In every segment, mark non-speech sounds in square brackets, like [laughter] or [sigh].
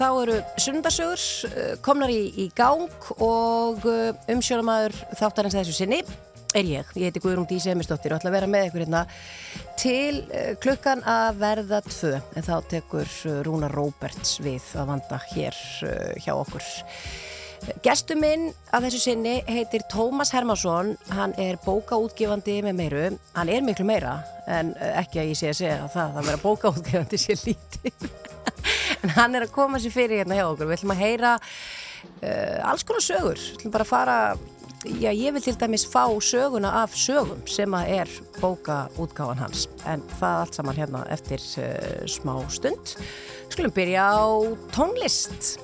þá eru sunnundasögur uh, komnar í, í gang og uh, umsjónamaður þáttarins þessu sinni er ég. Ég heiti Guðrún Dí Semistóttir og ætla að vera með ykkur hérna til uh, klukkan að verða tvö en þá tekur Rúna Róberts við að vanda hér hjá okkur. Gestur minn af þessu sinni heitir Tómas Hermansson, hann er bókaútgefandi með meiru, hann er miklu meira en ekki að ég sé að segja að það að vera bókaútgefandi sé lítið en hann er að koma sér fyrir hérna hjá okkur. Við ætlum að heyra uh, alls konar sögur, við ætlum bara að fara já ég vil til dæmis fá söguna af sögum sem að er bókaútgáðan hans. En það allt saman hérna eftir uh, smá stund. Skulum byrja á tónlist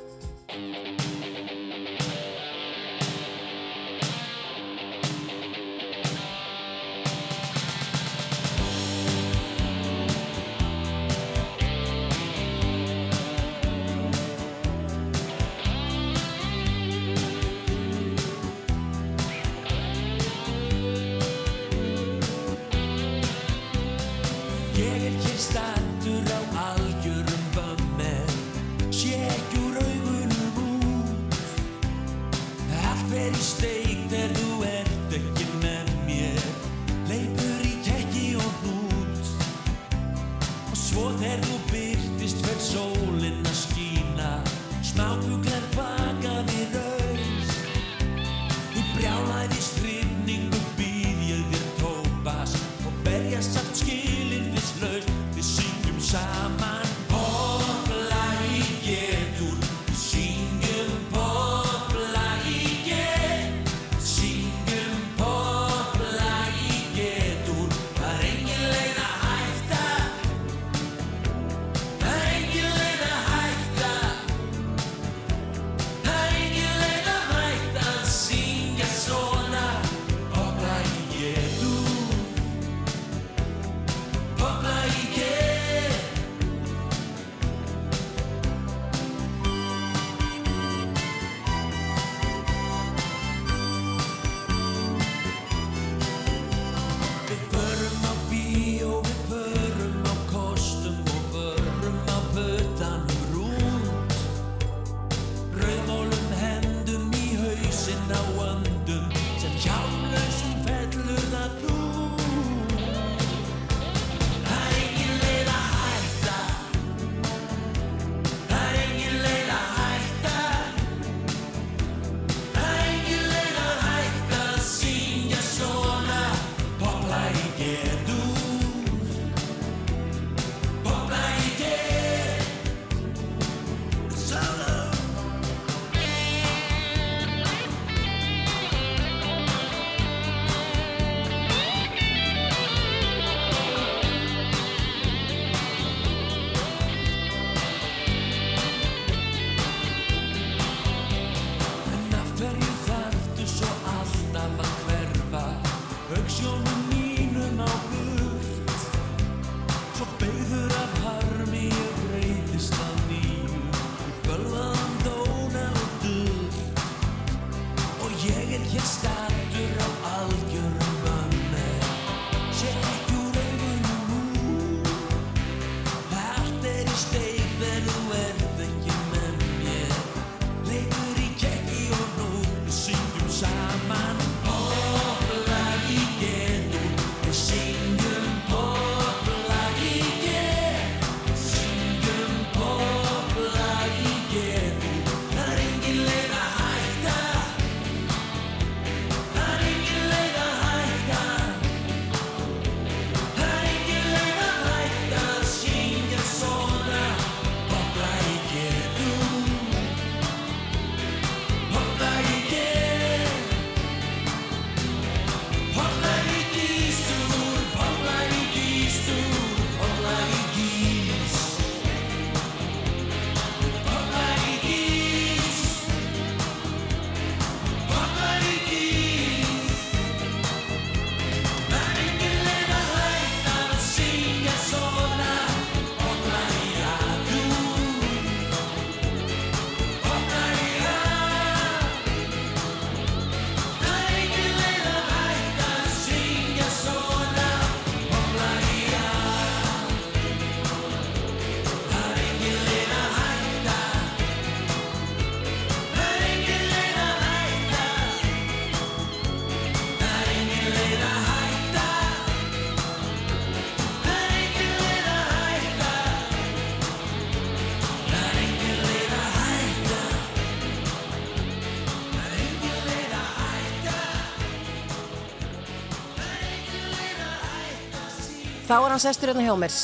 Þá er hann sestur hérna hjá mér.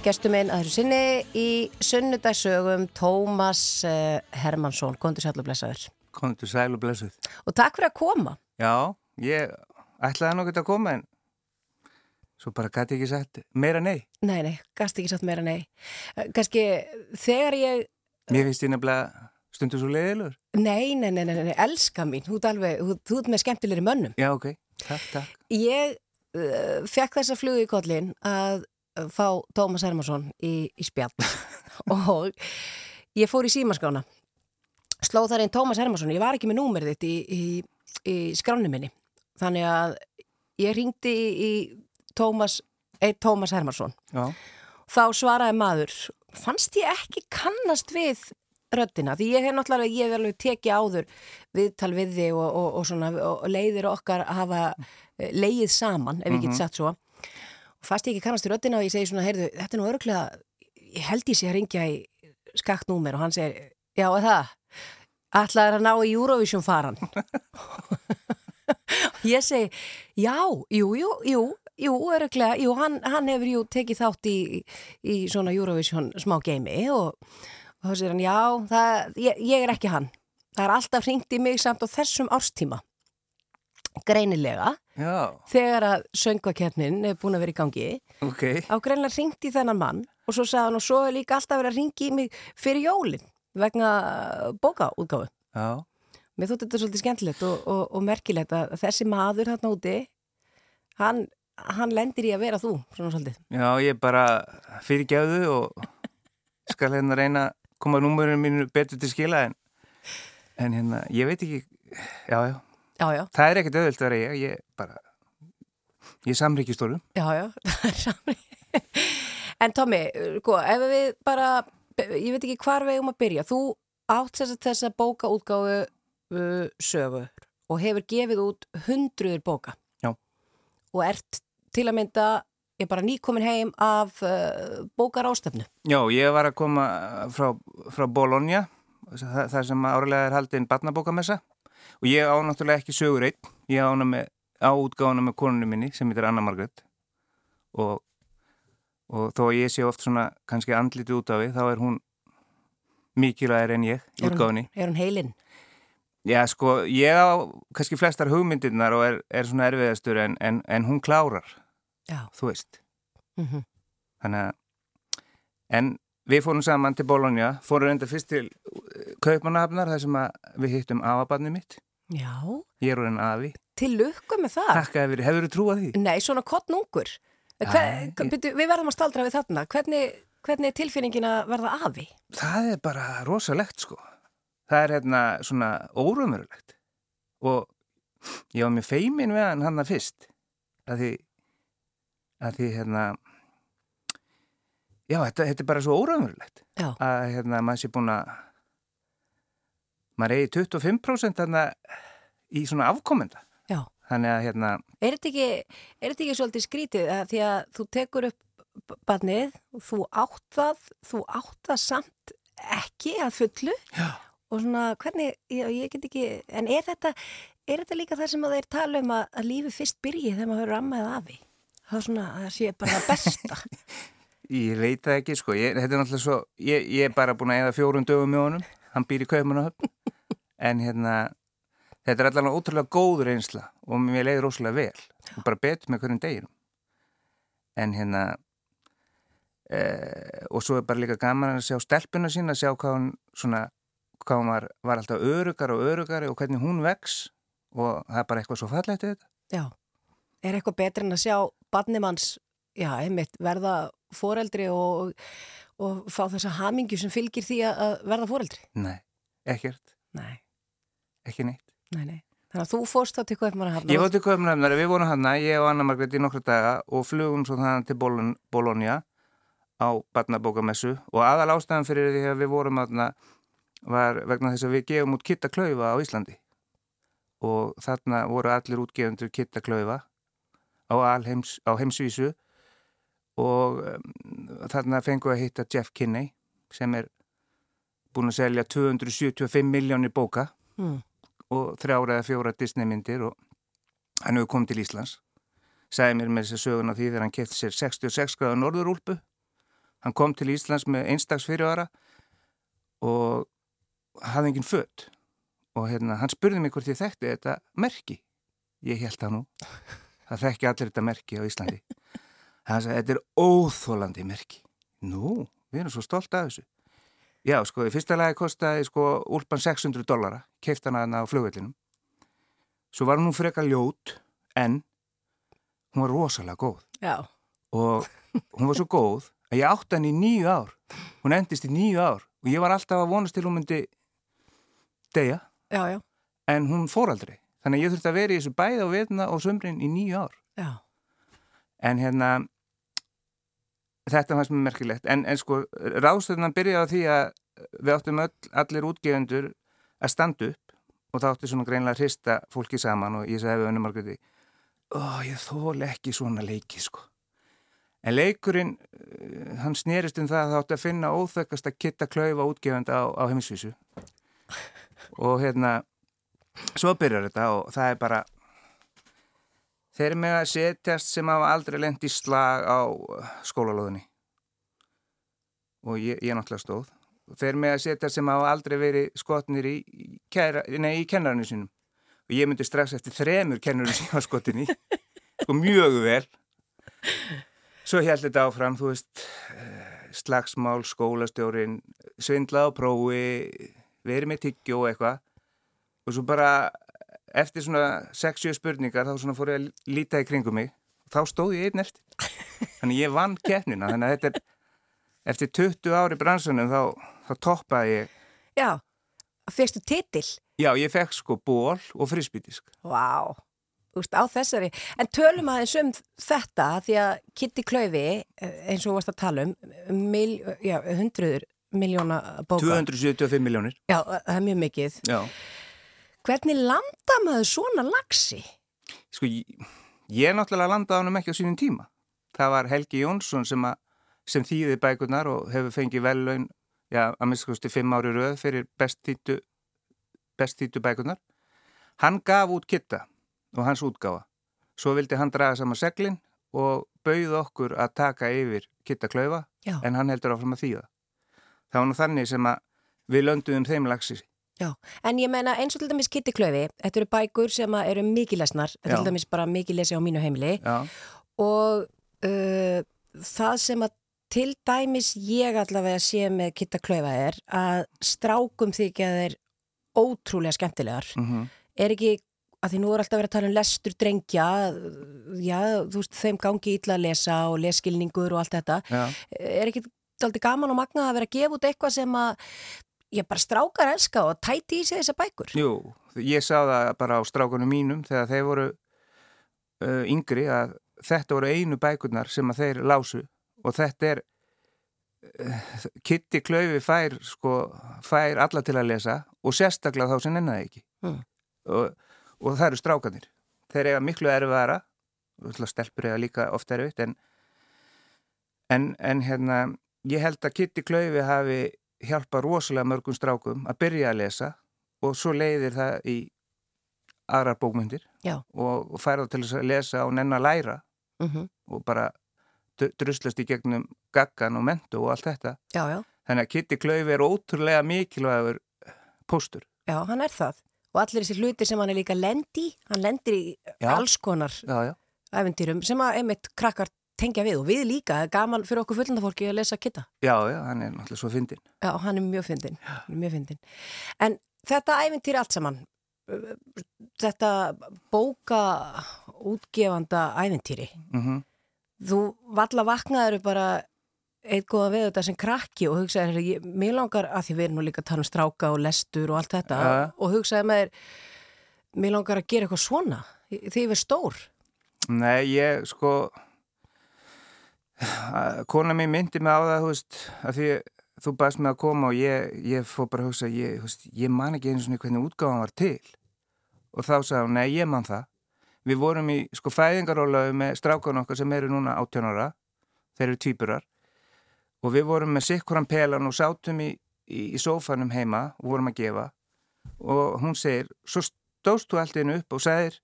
Gestur minn að þessu sinni í sunnudagsögum Tómas uh, Hermansson, kontur sæl og blessaður. Kontur sæl og takk fyrir að koma. Já, ég ætlaði nokkert að koma en svo bara gæti ekki sagt meira nei. Nei, nei, gæti ekki sagt meira nei. Ganski þegar ég Mér finnst ég nefnilega stundur svo leiðilur Nei, nei, nei, nei, nei, elska mín. Þú ert alveg, þú, ert með skemmtilegri mönnum. Já, ok, takk, takk. Ég fekk þessa flugu í kollin að uh, fá Tómas Hermansson í, í spjall. [laughs] Og ég fór í símaskána sló þar einn Tómas Hermansson. Ég var ekki með númerið þitt í, í, í skránu minni. Þannig að ég ringdi í, Tómas, einn Tómas Hermansson. Já, þá svaraði maður fannst ég ekki kannast við röddina, því ég hef náttúrulega ég hef alveg tekið áður viðtal við þig og, og, og, og leiðir okkar að hafa eh, leið saman, ef ég get sagt svo og fannst ég ekki kannast við röddina og ég segi svona, heyrðu, þetta er nú öruglega ég held ég sé að ringja í skakt númer og hann segir, já, er það ætlaður að ná í Eurovision faran og [laughs] ég segi, já, jú, jú, jú Jú, öruglega, jú, hann, hann hefur jú tekið þátt í, í svona Eurovision smá geimi og, og þá sér hann, já, það, ég, ég er ekki hann. Það er alltaf hringt í mig samt á þessum árstíma. Greinilega, já, þegar að söngvakernin er búin að vera í gangi, ok. á greinilega hringt í þennan mann og svo sagði hann og svo er líka alltaf verið að hringi í mig fyrir jólinn vegna bókaútgáfu. Já, Mér þótt þetta svolítið skemmtilegt og, og, og merkilegt að þessi maður hann úti, hann hann lendir í að vera þú, já, ég bara fyrirgjáðu og skal hérna reyna að koma númurinn mínu betur til skila en, en hérna, ég veit ekki já, já, Já, já, það er ekkert auðvilt að vera ég, ég bara ég er samríkistórum já, já, [laughs] það er sami. En Tommi, sko, ef við bara, ég veit ekki hvar við um að byrja, þú átt þess að þessa bókaútgáfu uh, sögur og hefur gefið út hundruður bóka. Já. Og ert til að mynda, ég er bara nýkomin heim af uh, bókarástefnu. Já, ég var að koma frá, frá Bologna, það, það sem árilega er haldinn barnabókamessa og ég á náttúrulega ekki sögur einn, ég á hana með með konunum minni sem heitir Anna Margreth og, og þó að ég sé oft svona kannski andlítið út af því, þá er hún mikilvægir en ég í Er hún-. Er hún heilinn? Já, sko, ég á kannski flestar hugmyndirnar og er, er svona erfiðastur en, en, en hún klárar, Já. þú veist. Mm Þannig að, en við fórum saman til Bologna, fórum reynda fyrst til Kaupmannahafnar, þar sem við hittum afabarnið mitt. Já, Ég er úr en afi. til lukku með það. Takk að hefur þú trúað því? Nei, svona kottnungur. Við verðum að staldra við þarna. Hvernig, hvernig er tilfinningin að verða afi? Það er bara rosalegt, sko. Það er hérna svona órumurulegt. Og ég var með feimin við hann hann að fyrst. Að því, að því hérna, já, þetta, þetta er bara svo órumurulegt. Já. Að hérna, maður sé búin að, maður eigi 25% þarna í svona afkomenda. Já. Þannig að hérna, Er þetta ekki, er þetta ekki svolítið skrítið að því að þú tekur upp barnið, þú átt það, þú átt það samt ekki að fullu já, og svona hvernig, ég, ég get ekki, en er þetta, er þetta líka það sem að þeir tala um að, að lífi fyrst byrji þegar maður ammað afi? Það er svona, það sé bara besta. [laughs] Ég veit það ekki, sko, ég, þetta er náttúrulega svo, ég, ég er bara búin að eða fjórum dögum með honum, hann býr í Kaupmannahöfn, en hérna, þetta er allavega ótrúlega góð reynsla og mér leiði rosalega vel og bara betur með hverjum deginum. En hérna, e, og svo er bara líka gaman að sjá stelpuna sín, að sjá hvað hún, svona, hvað hún var, var alltaf örugar og örugari og hvernig hún vex og það er bara eitthvað svo fallegt við þetta. Já, er eitthvað betur en að sjá barnimanns, já, einmitt, verða foreldri og, og fá þessa hamingju sem fylgir því að að verða foreldri? Nei, ekkert, Nei, ekki neitt. nei, nei. Þannig að þú fórst þá til Kaupmannahafnar. Ég var til Kaupmannahafnar, við vorum hann ég og Anna Margrét í nokkru daga og flugum svo þannig til Bolon, Bologna á barnabókamessu og aðal ástæðan fyrir því að við vorum aðna var vegna þess að við gefum út kittaklaufa á Íslandi og þarna voru allir útgefundur kittaklaufa á, alheims, á heimsvísu og um, þarna fengu að hitta Jeff Kinney sem er búin að selja 275 miljónir bóka Mm. og þrjára eða fjóra Disney myndir og hann hefur komið til Íslands. Sagði mér með þessi sögun á því þegar hann kefti sér 66 gráða norðurúlpu hann kom til Íslands með einstags fyrirvara og hafði enginn fött og hérna, hann spurði mig hvort ég þekkti þetta merki. Ég held það nú. Það þekki allir þetta merki á Íslandi hann sagði, þetta er óþólandi merki. Nú, við erum svo stolt af þessu. Já, sko, í fyrsta lagi kostiði sko úlpan 600 dollara keift hann aðna á flugvellinum. Svo var hún freka ljót en hún var rosalega góð. Já. og hún var svo góð að ég átti hann í nýju ár. Hún endist í nýju ár og ég var alltaf að vonast til hún myndi deyja. Já, já. en hún fór aldrei. Þannig að ég þurfti að vera í þessu bæða og veitna og sömrin í nýju ár. Já. en hérna þetta fannst mér merkilegt. En, en sko ráðstöðunan byrjaði á því að við áttum öll, allir útgefundur að standa upp og það átti svona greinlega að hrista fólki saman og ég sagði við önnum margöði ó ég þól ekki svona leiki sko. En leikurinn uh, hann snerist um það að það átti að finna óþökkast að kitta klaufa útgefunda á, á heimisvísu og hérna svo byrjar þetta og það er bara þeir með að setjast sem hafa aldrei lengt í slag á skólalóðinni. Og ég, ég náttúrulega stóð. Þeir með að setjast sem hafa aldrei verið skotnir í, í, í kennarinu sínum. Og ég myndi strax eftir þremur kennarinu sem var skotin í. Og mjög vel. Svo held þetta áfram þú veist slagsmál, skólastjórin svindla á prófi verið með tyggjó eitthvað. Og svo bara eftir svona 6-7 spurningar þá svona fór ég að líta í kringum mig. Og þá stóð ég einn eftir. [laughs] Þannig ég vann keppnina þannig að þetta er eftir 20 ári bransunum þá, þá toppaði ég. Já, fegstu titill Já, ég fekk sko ból og frisbytisk Vá, þú veist á þessari. En tölum aðeins um þetta því að Kitty Klaufi eins og varst að tala um mil, já, hundruður miljóna bóka. 275 miljónir Já, það er mjög mikið. Já Hvernig landa maður svona lagsi? Sko, ég, ég náttúrulega landaði hann um ekki á sínum tíma. Það var Helgi Jónsson sem, a, sem þýði bækurnar og hefur fengið vellaun, já, að minnstakosti fimm ári rauð fyrir bestítu best bækurnar. Hann gaf út kitta og hans útgáfa. Svo vildi hann draga saman seglinn og bauð okkur að taka yfir kitta klaufa, en hann heldur áfram að þýða. Það var nú þannig sem að við lönduðum þeim lagsi Já, en ég menna eins og til dæmis Kitty Klöfi, þetta eru bækur sem eru mikið lesnar, þetta er til dæmis bara mikið lesi á mínu heimili Já. og uh, það sem að til dæmis ég allavega sé með Kitty Klöfa er að strákum þykja þeir ótrúlega skemmtilegar. Mm -hmm. Er ekki, að því nú er alltaf verið að tala um lestur drengja, já, þú veist, þeim gangi ítla að lesa og leskilningur og allt þetta. Já. Er ekki alltaf gaman og magna að vera að gefa út eitthvað sem að ég bara strákar elska og tæti í sig þessa bækur. Jú, ég sá það bara á strákunum mínum þegar þeir voru uh, yngri að þetta voru einu bækurnar sem að þeir lásu og þetta er uh, Kitty Klaufi fær sko, fær alla til að lesa og sérstaklega þá sem ennaði ekki mm. og, og það eru strákanir þeir eiga miklu erfiðara stelpur eiga líka ofta erfitt en, en, en hérna ég held að Kitty Klaufi hafi hjálpa rosalega mörgum strákum að byrja að lesa og svo leiðir það í aðrar bókmyndir og, og færa það til þess að lesa og nenn að læra mm -hmm. og bara druslast í gegnum gaggan og mentu og allt þetta já, já. þannig að Kitty Klaufi er ótrúlega mikilvægur póstur Já, hann er það og allir þessi hluti sem hann er líka lendi hann lendir í já. alls konar æfintýrum sem að einmitt krakkar tengja við og við líka, það er gaman fyrir okkur fullendafólki að lesa kitta. Já, já, hann er náttúrulega svo fyndin. Já, hann er mjög fyndin, mjög fyndin. En þetta æfintýri allt saman, þetta bóka útgefanda æfintýri, mm -hmm. þú valla vaknaður bara eitt góða við þetta sem krakki og hugsaði, mér langar að því við erum nú líka að tala um stráka og lestur og allt þetta ja. og hugsaði með þér, mér langar að gera eitthvað svona, því ég verð stór. Nei, ég sko kona mér myndi mig á það þú veist, að því þú bæst mig að koma og ég, ég fór bara að hugsa ég, veist, ég man ekki eins og hvernig útgáðan var til. Og þá sagði hún, nei ég man það. Við vorum í sko fæðingarólaðu með strákan okkar sem eru núna 18 ára. Þeir eru týpurar og við vorum með sikkuran pelan og sátum í, í, í sófanum heima og vorum að gefa. Og hún segir, svo stóðst þú alltaf inn upp og segir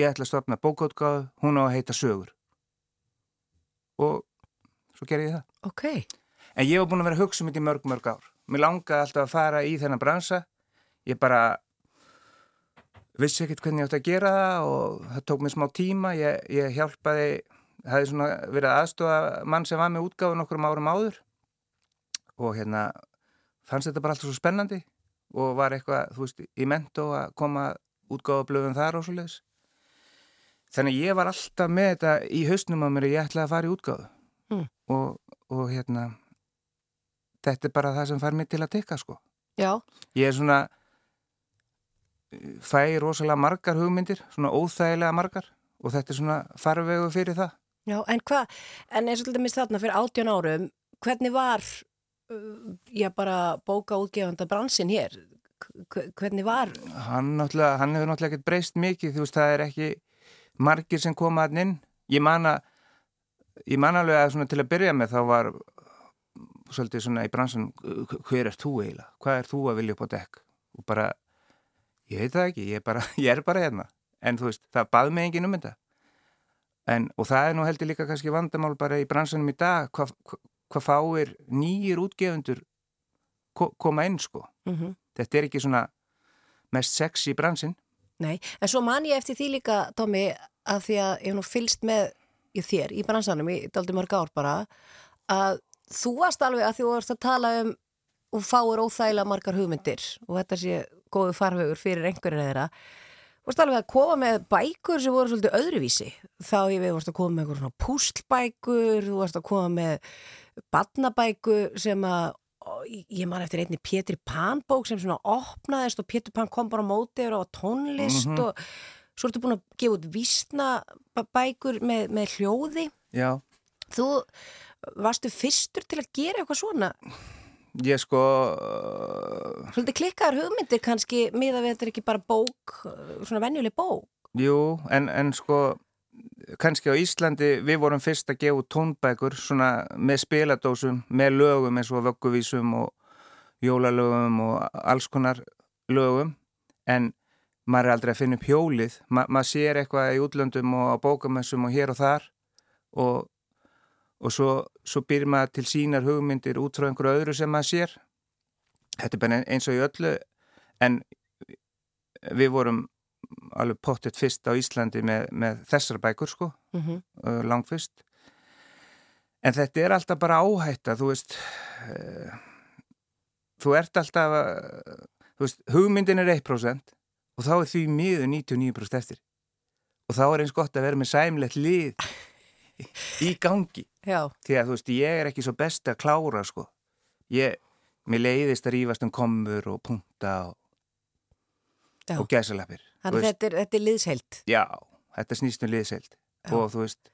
ég ætla að stopna bókótgáðu, hún á að heita sögur og svo gerði ég það. Ok. En ég var búin að vera að hugsa um þetta í mörg, mörg ár. Mér langaði alltaf að fara í þennan bransa. Ég bara vissi ekkert hvernig ég átti að gera það og það tók mér smá tíma. Ég, ég hjálpaði, það hefði svona verið aðstofa mann sem var með útgáðun okkur um árum áður og hérna fannst þetta bara alltaf svo spennandi og var eitthvað, þú veist, í mentó að koma útgáðablöðum þar og svo leiðis. Þannig ég var alltaf með þetta í hausnum á mér að ég ætlaði að fara í útgáðu Mm. og, og hérna þetta er bara það sem fær mig til að tikka sko. Já. Ég er svona fæ rosalega margar hugmyndir, svona óþægilega margar og þetta er svona farvegu fyrir það. Já, en hvað, en eins og til dæmis þarna fyrir 18 árum, hvernig var, uh, já bara bóka útgefanda bransin hér? Hvernig var? Hann, hann hefur náttúrulega ekkert breyst mikið, þú veist, það er ekki margir sem koma að inn. Ég man að, ég man alveg að til að byrja með þá var svolítið svona í bransun, hver er þú eiginlega? Hvað er þú að vilja upp á dekk? Og bara, ég veit það ekki, ég er bara, [laughs] ég er bara hérna. En þú veist, það bað mig engin um þetta. En, og það er nú heldur líka kannski vandamál bara í bransunum í dag, hvað hva, hva fáir nýjir útgefundur ko koma inn sko. Mm -hmm. Þetta er ekki svona mest sexy bransin. Nei, en svo man ég eftir því líka, Tómi, að því að ég nú fylst með í þér í bransanum í daldi mörg ár bara, að þú varst alveg að þú varst að tala um og fáur óþægilega margar hugmyndir og þetta sé góðu farvegur fyrir einhverjir þeirra. Þú varst alveg að koma með bækur sem voru svolítið öðruvísi. Þá ég við varst að koma með einhver svona pústlbækur, þú varst að koma með badnabækur sem að ég man eftir einni Pétur Pan bók sem svona opnaðist og Pétur Pan kom bara á móti og tónlist mm -hmm. og svo ertu búin að gefa út vísna bækur með, með hljóði. Já. Þú varstu fyrstur til að gera eitthvað svona? Ég sko Svolítið klikkaður hugmyndir kannski miða við þetta er ekki bara bók svona venjuleg bók. Jú, en, en sko kannski á Íslandi við vorum fyrst að gefa tónbækur svona með spiladósum, með lögum eins og vögguvísum og jólalögum og alls konar lögum. En maður er aldrei að finna upp hjólið. Ma, maður sér eitthvað í útlöndum og á bókamessum og hér og þar og, og svo, svo byrjir maður til sínar hugmyndir út frá einhverju öðru sem maður sér. Þetta er bara eins og í öllu en við vorum alveg pottet fyrst á Íslandi með, með þessar bækur sko. Mm -hmm. uh, langt fyrst en þetta er alltaf bara áhætta þú veist uh, þú ert alltaf uh, þú veist, hugmyndin er 1% og þá er því miður 99% eftir. Og þá er eins gott að vera með sæmlegt lið í gangi. Já. því að þú veist, ég er ekki svo best að klára sko. Ég, mér leiðist að rífast um komur og punta og, og gæsalapir Þannig þetta er, þetta er liðsheilt. Já, þetta snýst um liðsheilt og þú veist,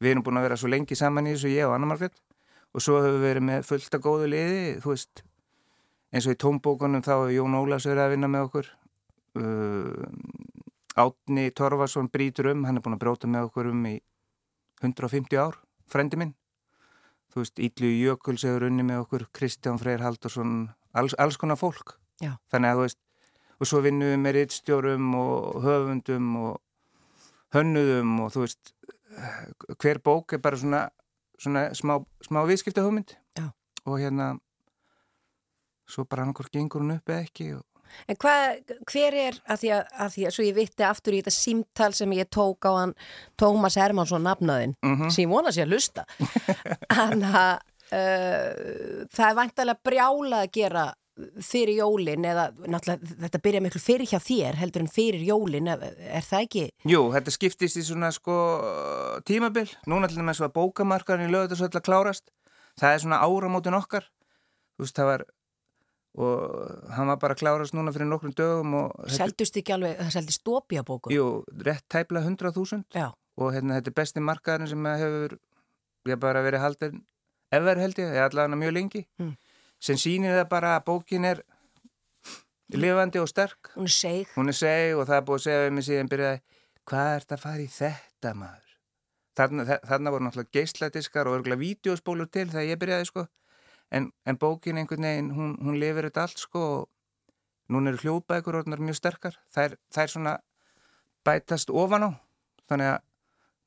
við erum búin að vera svo lengi saman í þessu, ég og Anna Margret og svo hefur við verið með fullt að góðu liði, þú veist, eins og í tómbókunum þá hefur Jón Ólafs verið að vinna með okkur. Uh, Átni Torfarsson brítur um, hann er búin að bróta með okkur um í 150 ár, frendi minn. Þú veist, Ídlu Jökuls hefur unni með okkur, Kristján Freyr Haldursson, alls, alls konar fólk. Já. Þannig að þú veist, og svo vinnum við með rittstjórum og höfundum og hönnuðum og þú veist hver bók er bara svona, svona smá, smá viðskipta hugmynd Já. og hérna svo bara hann hvort gengur hún upp eða ekki og... En hvað, hver er, að því að, að því að svo ég vitti aftur í þetta símtal sem ég tók á hann Tómas Hermansson nafnaðinn, mm -hmm. sem ég vona sér að lusta þannig að [laughs] uh, það er vantalega brjála að gera fyrir jólin eða náttúrulega þetta byrja miklu fyrir hjá þér heldur en fyrir jólin, er það ekki? Jú, þetta skiptist í svona sko tímabil, núna til dæmis að bókamarkarinn í lögutasöll að klárast. Það er svona áramótin okkar. Þú veist það var og hann var bara að klárast núna fyrir nokkrum dögum Seldust ekki alveg, það seldist dópja bókum? Jú, rétt tæpla 100.000 og hérna þetta er besti markaðurinn sem hefur ég bara verið haldin efer held ég, ég allavega mjög lengi. Mm sem sýnir það bara að bókin er lifandi og sterk. Hún er seg hún er seg og það er búið að segja við mig síðan byrjaði hvað er þetta að fara í þetta maður? Þarna, þarna voru náttúrulega geisladiskar og örgulega vídeospólur til þegar ég byrjaði sko. En, en bókin einhvern veginn hún, hún lifir þetta allt sko og núna eru hljóðbækur orðnar mjög sterkar. Er, það er svona bætast ofan á. Þannig að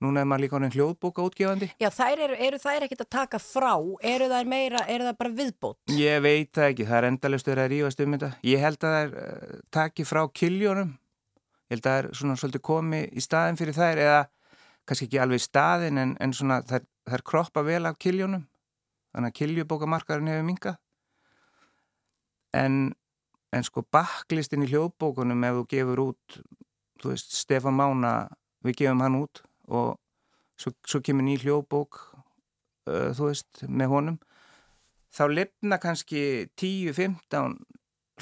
núna er maður líka honum hljóðbóka útgefandi Já, þær eru, eru þær ekkert að taka frá? Eru þær meira, eru þær bara viðbót? Ég veit það ekki, það er endalust að rífast um þetta. Ég held að þær uh, taki frá kiljónum ég held að er svona svolítið komi í staðin fyrir þær eða kannski ekki alveg í staðin en, en svona þær, þær kroppa vel af kiljónum þannig að kiljubókamarkaðurinn hefur mingað en, en sko baklistinn í hljóðbókunum ef þú gefur út þú veist, Stefan Mána við gefum hann út og svo, svo kemur ný hljóðbók uh, þú veist, með honum þá lefna kannski 10-15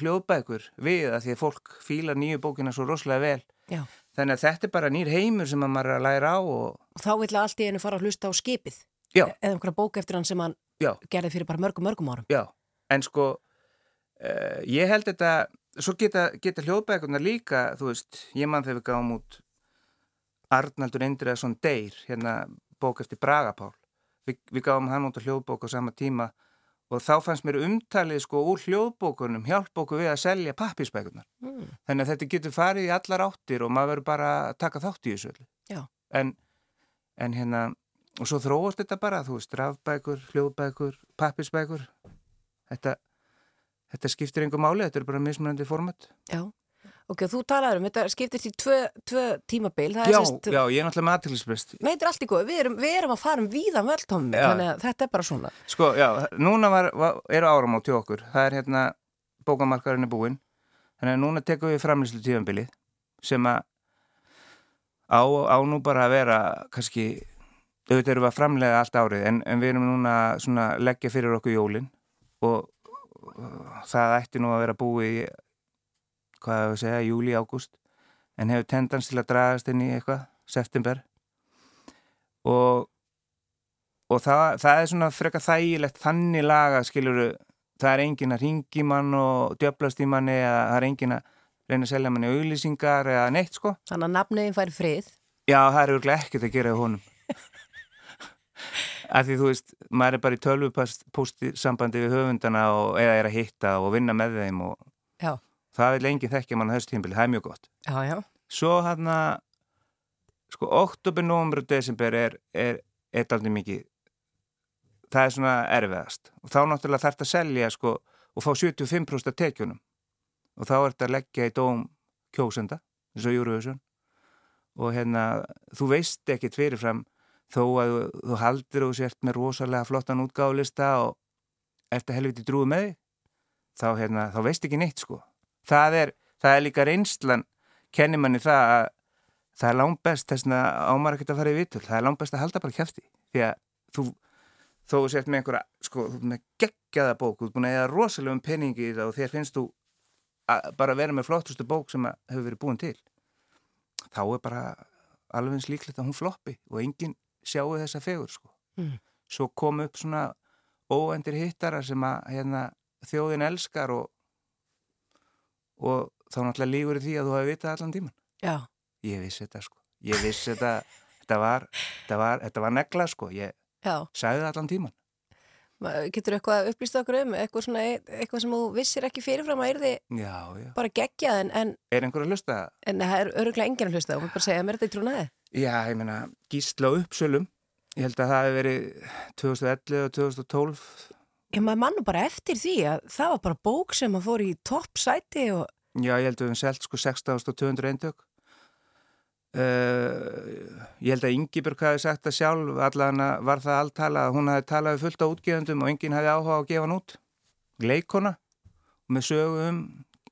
hljóðbækur við að því að fólk fíla nýju bókina svo rosalega vel Já. þannig að þetta er bara nýr heimur sem maður er að læra á og... og þá vil allt í einu fara að hlusta á skipið Já. eða einhverja bók eftir hann sem hann Já. gerði fyrir bara mörgum mörgum árum Já, en sko uh, ég held þetta svo geta, geta hljóðbækunar líka þú veist, ég mann þegar við gáum út Arnaldur Indriðarsson Deyr, hérna bók eftir Bragapál. Vi, við gáum hann út á hljóðbók á sama tíma og þá fannst mér umtalið sko úr hljóðbókunum hjálp okkur við að selja pappisbækunar. Mm. Þannig að þetta getur farið í allar áttir og maður verður bara að taka þátt í þessu. En, en hérna, og svo þróast þetta bara, þú veist, rafbækur, hljóðbækur, pappisbækur. Þetta, þetta skiptir einhver máli, þetta er bara mismunandi format. Já. Ok, þú talaður um, þetta skiptist í tvö, tvö tímabil. Já, sest, já, ég er náttúrulega með aðtilsprest. Nei, þetta er allt í góð, við erum, við erum að fara um víðan völdtómi, þannig að þetta er bara svona. Sko, já, núna var, var, eru áram á til okkur, það er hérna, bókamarkarinn er búinn, þannig að núna tekum við framlýslu tífambilið sem að á, á nú bara að vera, kannski, auðvitað eru við að framlega allt árið, en, en við erum núna svona leggja fyrir okkur jólinn og, og það ætti nú að vera búið í hvað hefur segja, júli, ágúst en hefur tendans til að dragast inn í eitthvað, september. Og og það, það er svona freka þægilegt þannig laga, skiluru það er engin að ringi mann og djöblast í manni eða það er engin að reyna að selja manni auðlýsingar eða neitt sko. Þannig að nafniðin fær frið. Já, það er örglega ekkert að gera í honum. [laughs] Af því þú veist maður er bara í tölvupósti sambandi við höfundana og, eða er að hitta og vinna með þeim og Já það er lengi þekkja mann að þessu tímbili, það er mjög gott. Já, já. svo hann að sko, oktober, november og desember er, er, er aldrei mikið það er svona erfiðast. Og þá náttúrulega þarf þetta að selja sko, og fá 75% af tekjunum. Og þá er þetta að leggja í dóm kjósenda, eins og Júruvísun og hérna þú veist ekkit fyrirfram þó að þú, haldir og sért með rosalega flottan útgáðlista og eftir helviti drúið með þig þá, hérna, þá veist ekki neitt sko það er, það er líka reynslan kennir manni það að það er langt best þess að ámar ekki að fara í vitul það er langt best að halda bara kæfti því að þú, þó sért með einhverja sko, með geggjaða bók þú er búin að eða rosalegum peningi í það og þér finnst þú að bara vera með flottustu bók sem hefur verið búin til þá er bara alveg eins líklegt að hún floppi og enginn sjáu þessa fegur sko. mm. svo kom upp svona óendir hittara sem að hérna, þjóðin elskar og og þá náttúrulega lígur því að þú hafi vitað allan tíman. Já. Ég vissi þetta sko. Ég vissi þetta, þetta var, þetta var, þetta var negla sko. Ég Já. sagði það allan tíman. Getur þú eitthvað upplýst okkur um, eitthvað, svona, eitthvað sem þú vissir ekki fyrirfram að er þið já, já. bara gegjað en, en... Er einhver að hlusta? En það er öruglega enginn að hlusta og þú bara segja mér þetta í trúnaði. Já, ég meina, gísla uppsölum. Ég held að það hefur verið 2011 og 2012 Já, maður mann bara eftir því að það var bara bók sem að fór í toppsæti og... Já, ég held að við hefum selgt sko 16.200 eindök. Uh, ég held að Yngibjörg hafi sagt það sjálf, allan var það alltala að hún hafi talað fullt á útgefundum og enginn hafi áhuga á að gefa hann út. Leikona, með sögu um,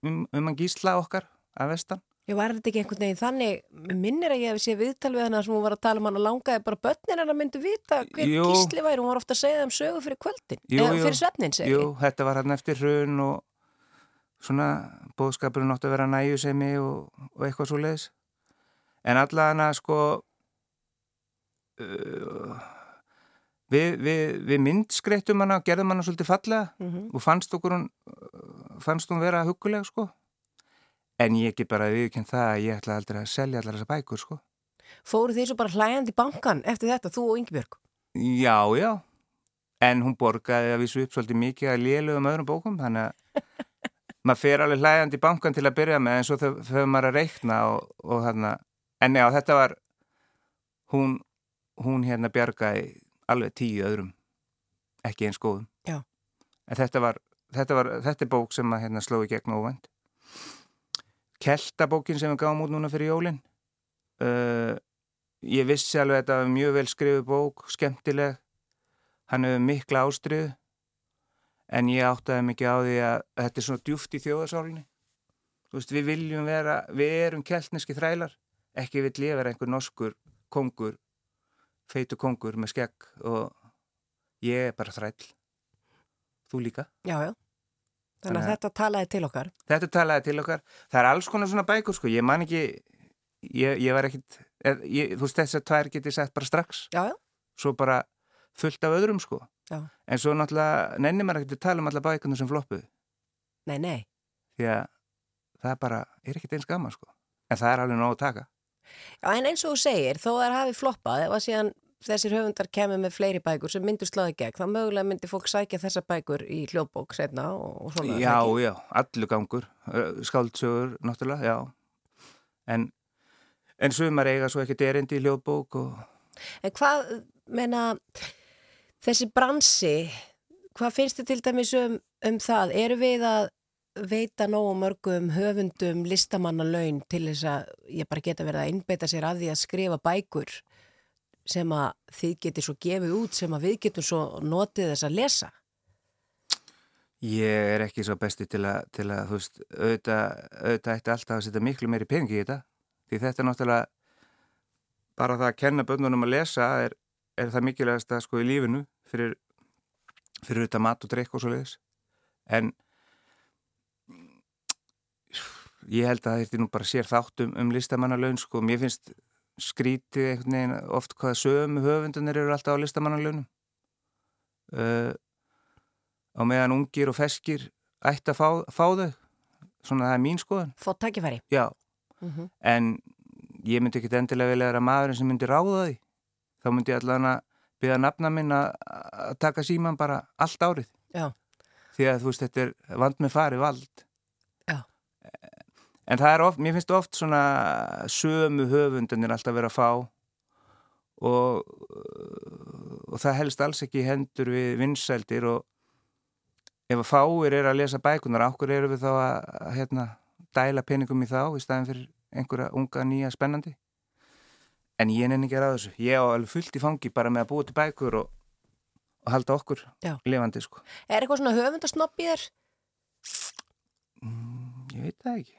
um, um að gísla okkar að vestan. Já, var þetta ekki einhvern veginn þannig, minnir að ég hef séð viðtal við hana sem hún var að tala um hann og langaði bara börnin hann að myndu vita hver jú. gísli væri, hún var ofta að segja um sögu fyrir kvöldin, jú, eða fyrir svefnin segi. Jú, þetta var hann eftir hrun og svona bóðskapurinn átt að vera næjusemi og, og eitthvað svo leiðis. En allavega sko uh, við, við, við myndskreittum hana og gerðum hana svolítið fallega mm -hmm. og fannst okkur hún, fannst hún vera huguleg sko. En ég ekki bara viðkynnt það að ég ætla aldrei að selja allar þessa bækur sko. Fóru því svo bara hlægandi bankan eftir þetta, þú og Yngibjörg? Já, já. En hún borgaði að vísu upp svolítið mikið að með öðrum bókum, þannig að [laughs] maður fer alveg hlægandi bankan til að byrja með en svo þau maður að reikna og, og þarna en já, þetta var hún, hún hérna bjargaði alveg tíu öðrum ekki eins góðum Já. en þetta var, þetta var þetta er bók sem að hérna sló í gegn óvænt Keltabókin sem við gáum út núna fyrir jólin. Uh, ég vissi alveg að þetta var mjög vel skrifu bók skemmtileg. Hann hefur mikla ástriðu en ég áttaði mikið á því að þetta er svona djúft í þjóðasálinni veist, við viljum vera við erum keltneski þrælar. Ekki vill ég vera einhver norskur kongur feitu kongur með skegg og ég er bara þræll. Þú líka? Já, já. Þannig að þetta talaði til okkar. þetta talaði til okkar það er alls konar svona bækur sko ég man ekki ég, ég var ekkit ég, þú veist þess að tvær geti sett bara strax Já, já. svo bara fullt af öðrum sko Já. en svo náttúrulega nennir maður ekkert að tala um alla bækunar sem floppuð Nei, nei. því að það bara er ekkert eins gaman sko en það er alveg nóg að taka Já, en eins og þú segir, þó að það hafi floppað, ef að síðan þessir höfundar kemur með fleiri bækur sem myndur sláði gegn, þá mögulega myndi fólk sækja þessa bækur í hljóðbók setna og, og svona. já, ekki? já, allur gangur skáldsögur, náttúrulega, já en en sumar eiga svo ekkert erindi í hljóðbók og En hvað, menna, þessi bransi, hvað finnst þið til dæmis um, um það? Eru við að veita nógu mörgum höfundum listamannalaun til þess að ég bara geta verið að innbeita sér að því að skrifa bækur sem að þið getur svo gefið út sem að við getum svo notið þess að lesa? Ég er ekki svo besti til að, til að þú veist, auðvitað ætti alltaf að setja miklu meiri peningi í þetta. Því þetta er náttúrulega, bara það að kenna bönnunum að lesa er, er það mikilvægast að sko í lífinu fyrir, fyrir auðvitað mat og drikk og svo leiðis. En ég held að þetta er nú bara sér þátt um, um listamannalaun sko. Mér finnst skrítið einhvern veginn oft hvaða sömu höfundunir eru alltaf á listamannalaunum. Uh, á meðan ungir og feskir ætti að fá, fá þau svona það er mín skoðan Fótt tækifæri? já, Mm en ég myndi ekki endilega vilja vera maðurinn sem myndi ráða því þá myndi ég allan að byrja nafna minn að taka síman bara allt árið Já. því að þú veist þetta er vand með farið vald Já. En það er oft, mér finnst oft svona sömu höfundunir alltaf vera að fá og, og það helst alls ekki hendur við vinsældir og ef að fáir er að lesa bækunar, okkur eru við þá að, að hérna, dæla peningum í þá í staðin fyrir einhverja unga, nýja, spennandi en ég nenni ekki að þessu ég á alveg fullt í fangi bara með að búa til bækur og, og halda okkur Já. lifandi sko Er eitthvað svona höfundasnopp í þér? mm, ég veit það ekki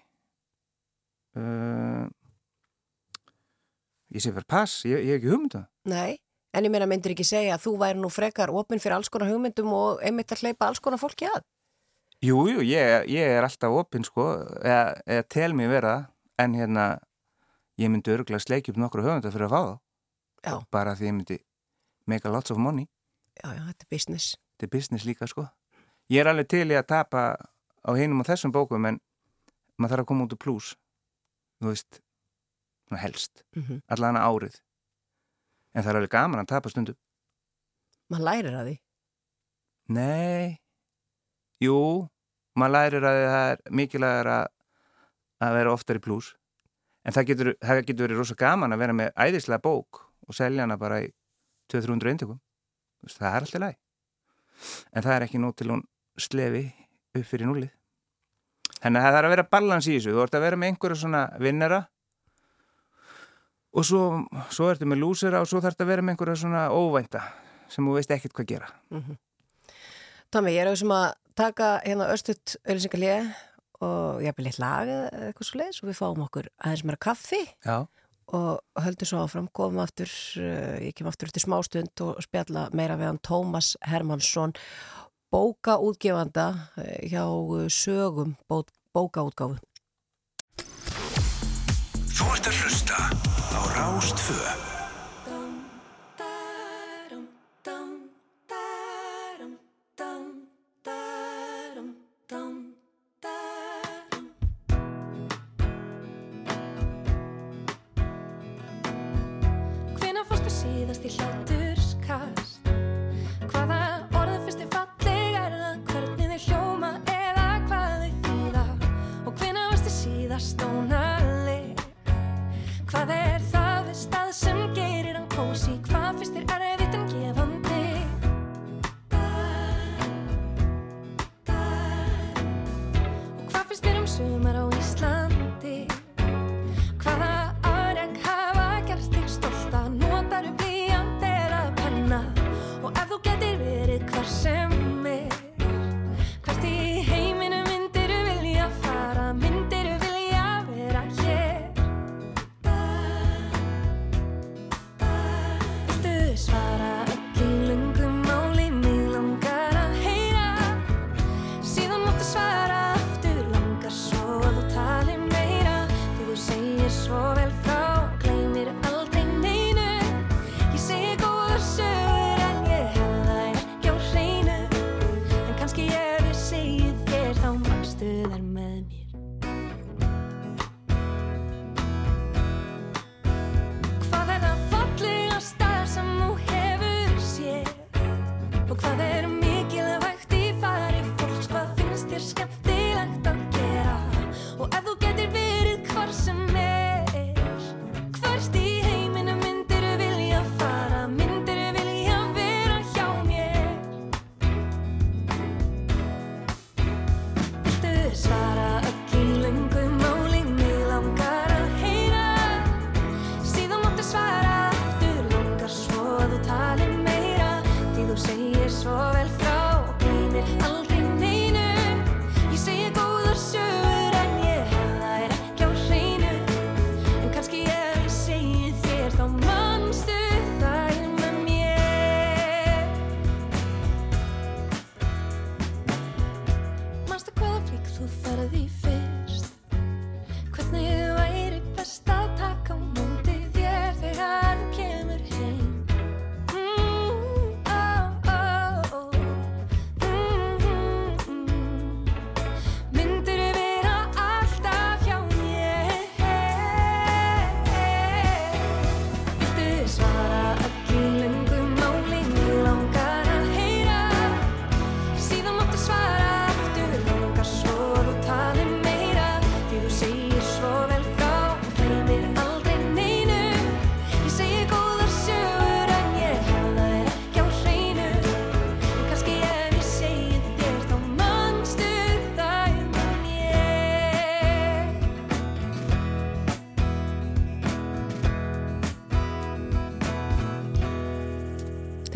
uh, ég sé fyrir pass ég, hef ekki hugmynda Nei, en ég meina myndir ekki segja að þú væri nú frekar opinn fyrir alls konar hugmyndum og einmitt að hleypa alls konar fólki að. Jú, jú, ég, ég er alltaf opinn sko, eða, eða tel mig vera en hérna ég myndi örgulega sleikja upp nokkru höfunda fyrir að fá það Já. Bara því ég myndi make a lots of money Já, já, þetta er business. þetta er business líka sko ég er alveg til í að tapa á hinum og þessum bókum en maður þarf að koma út úr plús þú veist, helst Mm allan árið en það er alveg gaman að tapa stundum Man lærir að því. Nei, jú, maður lærir að það er mikilvægur að, að vera oftar í plús. En það getur, það getur verið rosa gaman að vera með æðislega bók og selja hana bara í 200-300 eintökum. Það er alltaf læg. En það er ekki nú til hún slefi upp fyrir núlið. Þannig að það er að vera balans í þessu. Þú ert að vera með einhverja svona vinnara og svo, svo ertu með lúsera og svo þarf að vera með einhverja svona óvænta sem þú veist ekkert hvað gera. Mm Tómi, ég er auðvitað sem að taka hérna östuðt auðlýsingarlið og ég hef litt lag eða eitthvað svo leiðis og við fáum okkur aðeins meira kaffi Já. og höldum svo áfram, komum aftur, uh, ég kem aftur eftir smástund og spjalla meira við hann Tómas Hermansson, bókaútgefanda eh, hjá uh, sögum bó, bókaútgáfu. Þú ert að hlusta á Rástfö.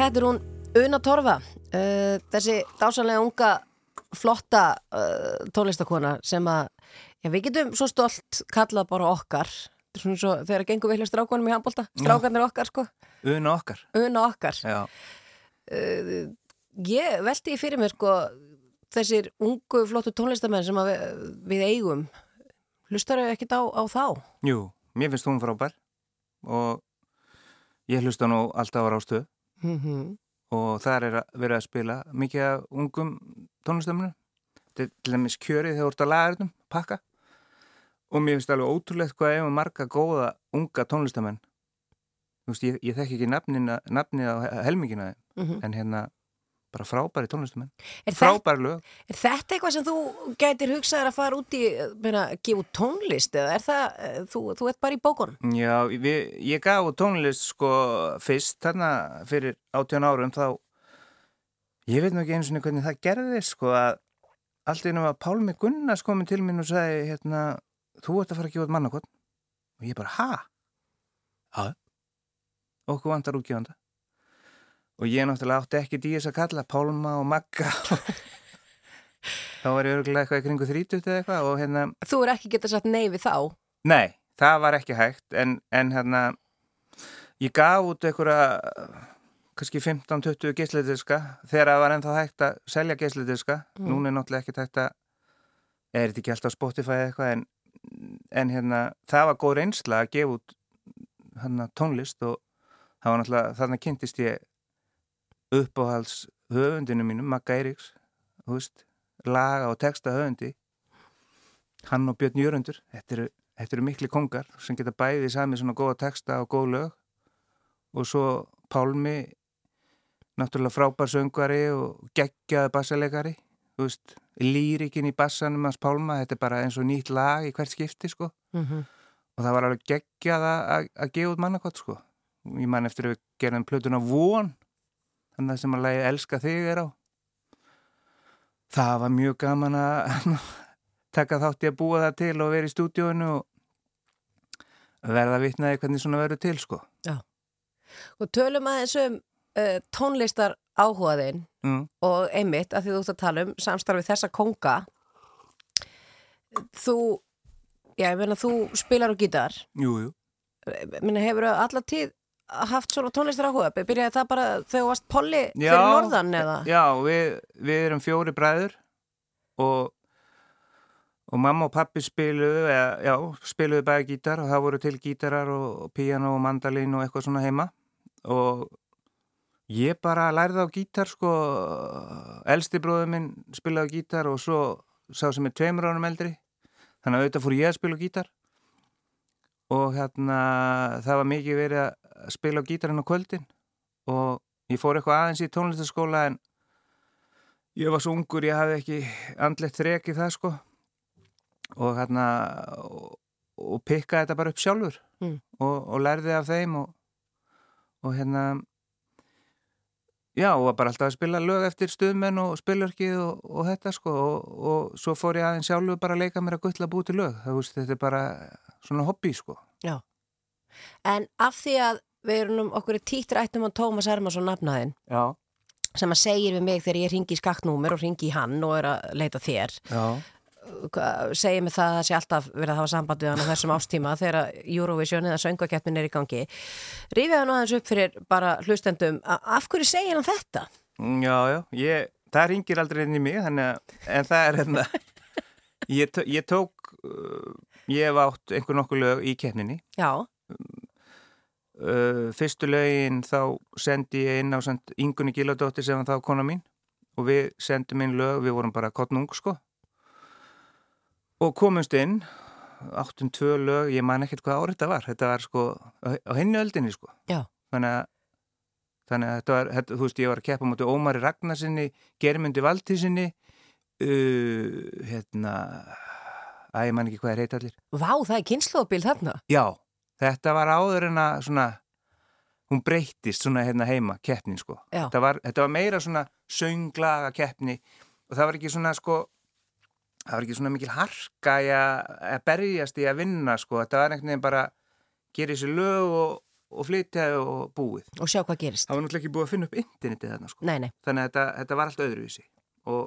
Þetta er hún Una Torfa, uh, þessi dásanlega unga, flotta uh, tónlistakona sem að, já við getum svo stolt kallað bara okkar, svo þegar gengum við hjá strákunum í handbólta, strákarnir okkar sko, Una okkar. Una okkar. Já. Uh, ég velti í fyrir mér sko, þessir ungu flottu tónlistamenn sem við, við eigum, hlustar þau ekkert á, á þá? Jú, mér finnst hún frábær og ég hlusta nú alltaf á rástöðu Mm -hmm. og þar er að vera að spila mikið af ungum tónlistaminu til dæmis kjörið þegar þú ert að laga þetta pakka. Og mér finnst alveg ótrúlegt hvað ef marga góða unga veist, ég, ég þekki ekki nafnið á helmingina þeim. En hérna bara frábæri tónlistamenn. Er, þetta, frábæri lög. Er þetta eitthvað sem þú gætir hugsaðir að fara út í, meina, gefa út tónlist eða er það, eh, þú, þú ert bara í bókunum? Já, við, ég gaf út tónlist sko fyrst þarna fyrir 18 árum þá ég veit nú ekki eins og hvernig það gerðist sko að allt einu var Pálmi Gunnars komið til mín og sagði hérna, þú ert að fara að gefa út mannakott og ég bara, ha? Já okkur vantar útgjöfanda og ég náttúrulega átti ekki dýrs að kalla Pálma og Magga [laughs] þá var ég örgulega eitthvað í kringu 30 eða eitthvað og hérna Þú er ekki getað sagt nei við þá? Nei, það var ekki hægt en, en hérna ég gaf út einhverja kannski 15-20 geisladiska þegar það var ennþá hægt að selja geisladiska núna er náttúrulega ekki hægt að er þetta ekki alltaf Spotify eða eitthvað en, en hérna það var góð reynsla að gefa út hérna, tónlist og það var náttúrulega þarna kynntist ég uppáhalds höfundinu mínum, Magga veist, laga og texta höfundi. Hann og Björn Jörundur þetta eru, þetta eru mikli kongar sem geta bæðið sami svona góða texta og góð lög. Og svo Pálmi náttúrulega frábær söngvari og geggjaði bassalegari lýrikin í bassanum hans Pálma, þetta er bara eins og nýtt lag í hvert skipti sko. Mm -hmm. og það var alveg geggjað að- að að gefa út mannakott sko. Ég man eftir að við gerðum plötuna von þannig að sem að lagi Elska þig er á það var mjög gaman að [laughs] taka þátt í að búa það til og vera í stúdíóinu og verða vitnaði hvernig svona verður til sko. Og tölum aðeins um uh, tónlistar áhugaðinn Mm. og einmitt að því þú ert að tala um samstarfið þessa konga þú já, ég meina þú spilar á gítar Jú, jú. minna hefur alla tíð haft svona tónlistar áhuga byrjaði það bara þegar þú varst polli fyrir norðan eða? Já, við, við erum fjóri bræður og, og mamma og pappi spiluðu, eða, já, spiluðu bæði gítar og það voru til gítarar og, píano og mandalín og eitthvað svona heima. Og ég bara lærði á gítar sko, elsti bróður minn spilaði á gítar og svo sá sem er tveimur ánum eldri. Þannig að auðvitað fór ég að spila á gítar og hérna það var mikið verið að spila á gítarinn á kvöldin. Og ég fór eitthvað aðeins í tónlistaskóla en ég var svo ungur, ég hafði ekki andlegt í það sko. Og hérna og, og pikkaði þetta bara upp sjálfur. Mm. og, og lærði af þeim og, og hérna já, og var bara alltaf að spila lög eftir stuðmenn og spilverkið og, og þetta sko og, og svo fór ég aðeins sjálfur bara að leika mér að guttla búið til lög, það veist, þetta er bara svona hobby sko. En af því að við erum okkur er títt rættum á Tómas Hermansson nafnaðinn Já, sem að segir við mig þegar ég ringi í skaktnúmer og ringi í hann og er að leita þér já, segir mig það að það sé alltaf verið að hafa samband við hann á þessum ástíma þegar Eurovision eða söngakeppnin er í gangi. Rífið hann aðeins upp fyrir bara hlustendum af hverju segir hann þetta? já, já ég, það ringir aldrei inn í mig að, en það er hérna [laughs] ég, ég tók uh, ég hef átt einhver nokkuð lög í keppninni. Já, uh, fyrstu lögin þá sendi ég inn á Ingunni Gíladóttir sem var þá kona mín og við sendum inn lög, við vorum bara kottnung sko og komumst inn áttum tvö lög, ég man ekkert hvað árið þetta var. Þetta var sko á, henni öldinni sko. Já. þannig að þannig að þetta var, þetta, þú veist, ég var að keppa mútið Ómari Ragnarsinni, Germundi Valtísinni uh, hérna að ég man ekki hvað er heit allir. Vá það er kynnslóðbíl þarna. Já, þetta var áður en að svona, hún breyttist svona hérna heima, keppnin sko. Þetta var, þetta var meira svona sönglaga keppni og það var ekki svona sko, það var ekki svona mikil harka að, berjast í að vinna sko. Þetta var einhvern veginn bara gera þessi lög og, og flytja og búið. og sjá hvað gerist Það var náttúrulega ekki búið að finna upp internetið þarna sko. Nei, nei, Þannig að þetta, þetta var allt öðruvísi. Og,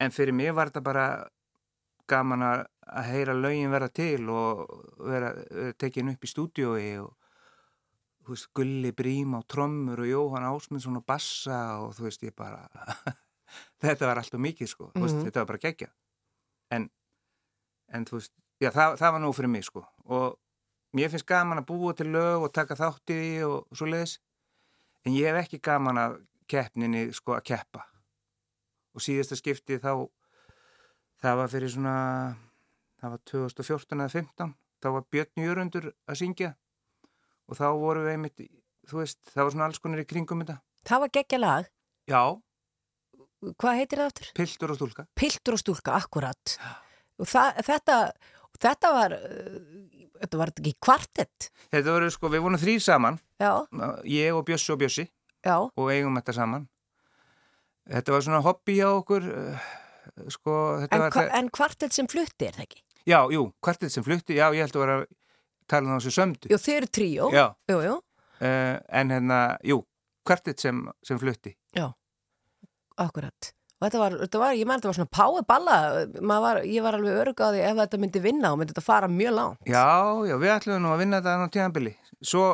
en fyrir mig var þetta bara gaman að, að heyra lögin vera til og vera, tekin upp í stúdiói og þú veist, Gulli Brím á trommur og Jóhann Ásmundsson á bassa og þú veist, ég bara [laughs] þetta var alltaf mikið sko, þú veist, Mhm. þetta var bara geggja en, en þú veist já, það, það var nú fyrir mig sko. Og mér finnst gaman að búa til lög og taka þátt í því og svo leiðis en ég hef ekki gaman að keppninni sko að keppa. Og síðasta skiptið þá það var fyrir svona það var 2014 eða 15 þá var Björn Jörundur að syngja. Og þá voru við einmitt þú veist, það var svona alls konar í kringum þetta. Það var geggja lag. Já, Hvað heitir það aftur? piltur og stúlka. Piltur og stúlka, akkurat. Og það, þetta þetta var uh, þetta var ekki kvartett. Þetta voru sko, við vorum þrýr saman. Já, ég og Bjössi og Bjössi. Já, og eigum þetta saman. Þetta var svona hobby hjá okkur uh, sko, en, var en kvartett sem flutti er það ekki? já, jú, kvartið sem flutti, já, ég held að vera að tala um þessu sömdu. Jú, þið eru tríó. Já, Jú, jú, uh, en hérna, jú, kvartið sem, sem flutti akkurat og þetta var, þetta var ég menn þetta var svona pái balla var, ég var alveg því ef þetta myndi vinna og myndi þetta fara mjög langt Já, já, við ætlum nú að vinna þetta á tíðanbili. Svo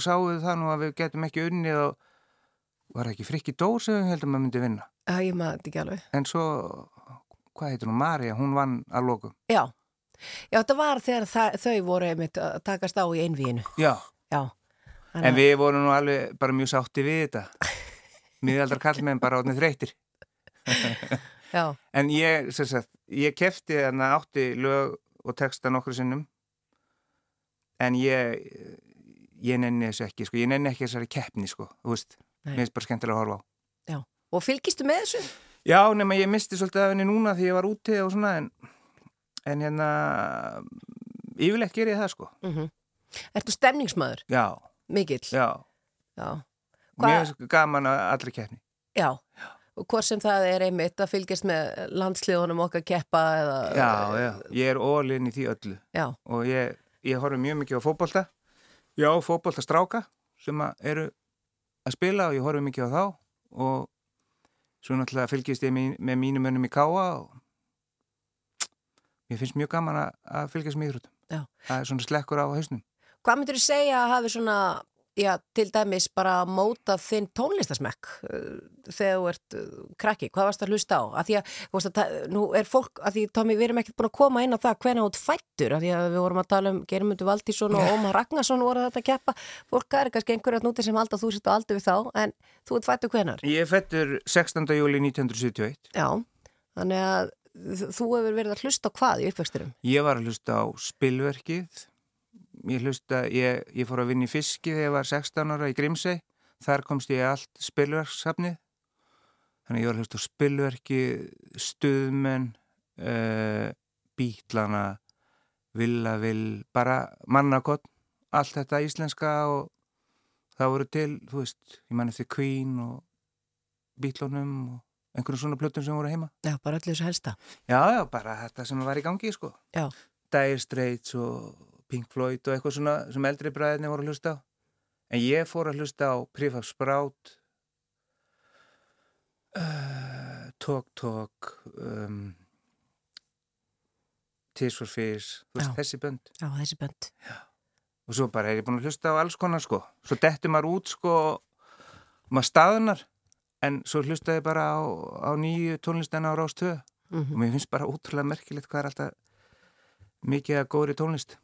sáum við það nú að við getum ekki unnið og var ekki frikki dór sem við heldum að myndi vinna. Það ég maður þetta ekki alveg En svo, hvað heitir hún, Marja, hún vann að lokum. Já, já þetta var þegar það, þau voru einmitt að takast á í einvíinu Já, Já, en við vorum nú alveg bara mjög sátti við þetta. [laughs] Miðaldar kallmenn bara átnið þreytir. Já, En ég, sem sagt, ég kefti þarna átti lög og texta nokkru sinnum en ég ég nenni þessu ekki, sko, ég nenni ekki þessari keppni, sko, þú veist, Nei. mér finnst bara skemmtilega að horfa á. já Og fylgistu með þessu? Já, nema ég misti svolítið af henni núna því ég var úti og svona en, en hérna yfirleitt ger ég það sko Mm Ertu stemningsmaður? Já, Mikill? já, Já, finnst gaman að allri keppni. Já. og hvort sem það er einmitt að fylgjast með landsliðunum okkar keppa eða... Já, já, ég er ólinn í því öllu. Já, og ég, ég horf mjög mikið á fótbolta. Já, fótbolta stráka sem að eru að spila og ég horf mikið á þá. Og svo náttúrulega fylgist ég með, með mínum önum í káa og mér finnst mjög gaman að, að fylgjast með íþróttum. Já. það er svona slekkur á hausnum. Hvað myndir þú segja að hafi svona, já, til dæmis bara mótað þinn tónlistasmekk uh, þegar þú ert uh, krakki, hvað varst að hlusta á? Að því að, þú veist að, nú er fólk, að því, Tómi, við erum ekkert búin að koma inn á það hvena út fættur, að því að við vorum að tala um Germundur Valdísson og Ómar Ragnarsson voru þetta að keppa, fólk er kannski einhverjað núti sem að þú sitt á aldur við þá, en þú ert fættur hvenar? Ég fættur 16. júli 1971 Já, þannig að þú hefur verið að hlusta á hvað í uppvexturum? Ég var að hlusta á spilverkið ég hlusta, ég, ég fór að vinna í fiski þegar ég var 16 ára í Grímsey þar komst ég allt spilverkssafnið þannig ég var að hlusta á spilverkið stuðmenn uh, bítlana villavill, bara mannakott allt þetta íslenska og það voru til, þú veist ég manni því Queen og bítlunum og einhvern svona plötum sem voru heima Já, bara öllu þessu helsta. Já, já, bara þetta sem var í gangi, sko. Já. Dire Straits og Pink Floyd og eitthvað svona sem eldri bræðinni voru að hlusta á. En ég fór að hlusta á Prefab Sprout, uh, Talk Talk, um, Tears for Fears, veist, Já. þessi bönd. Já, þessi bönd. Og svo bara er ég búin að hlusta á alls konar, sko. Svo dettur maður út, sko, maður staðnar, en svo hlustaði bara á, á nýju tónlistina á Rástöðu Mm og mér finnst bara útrúlega merkilegt hvað er alltaf mikið að góðri tónlist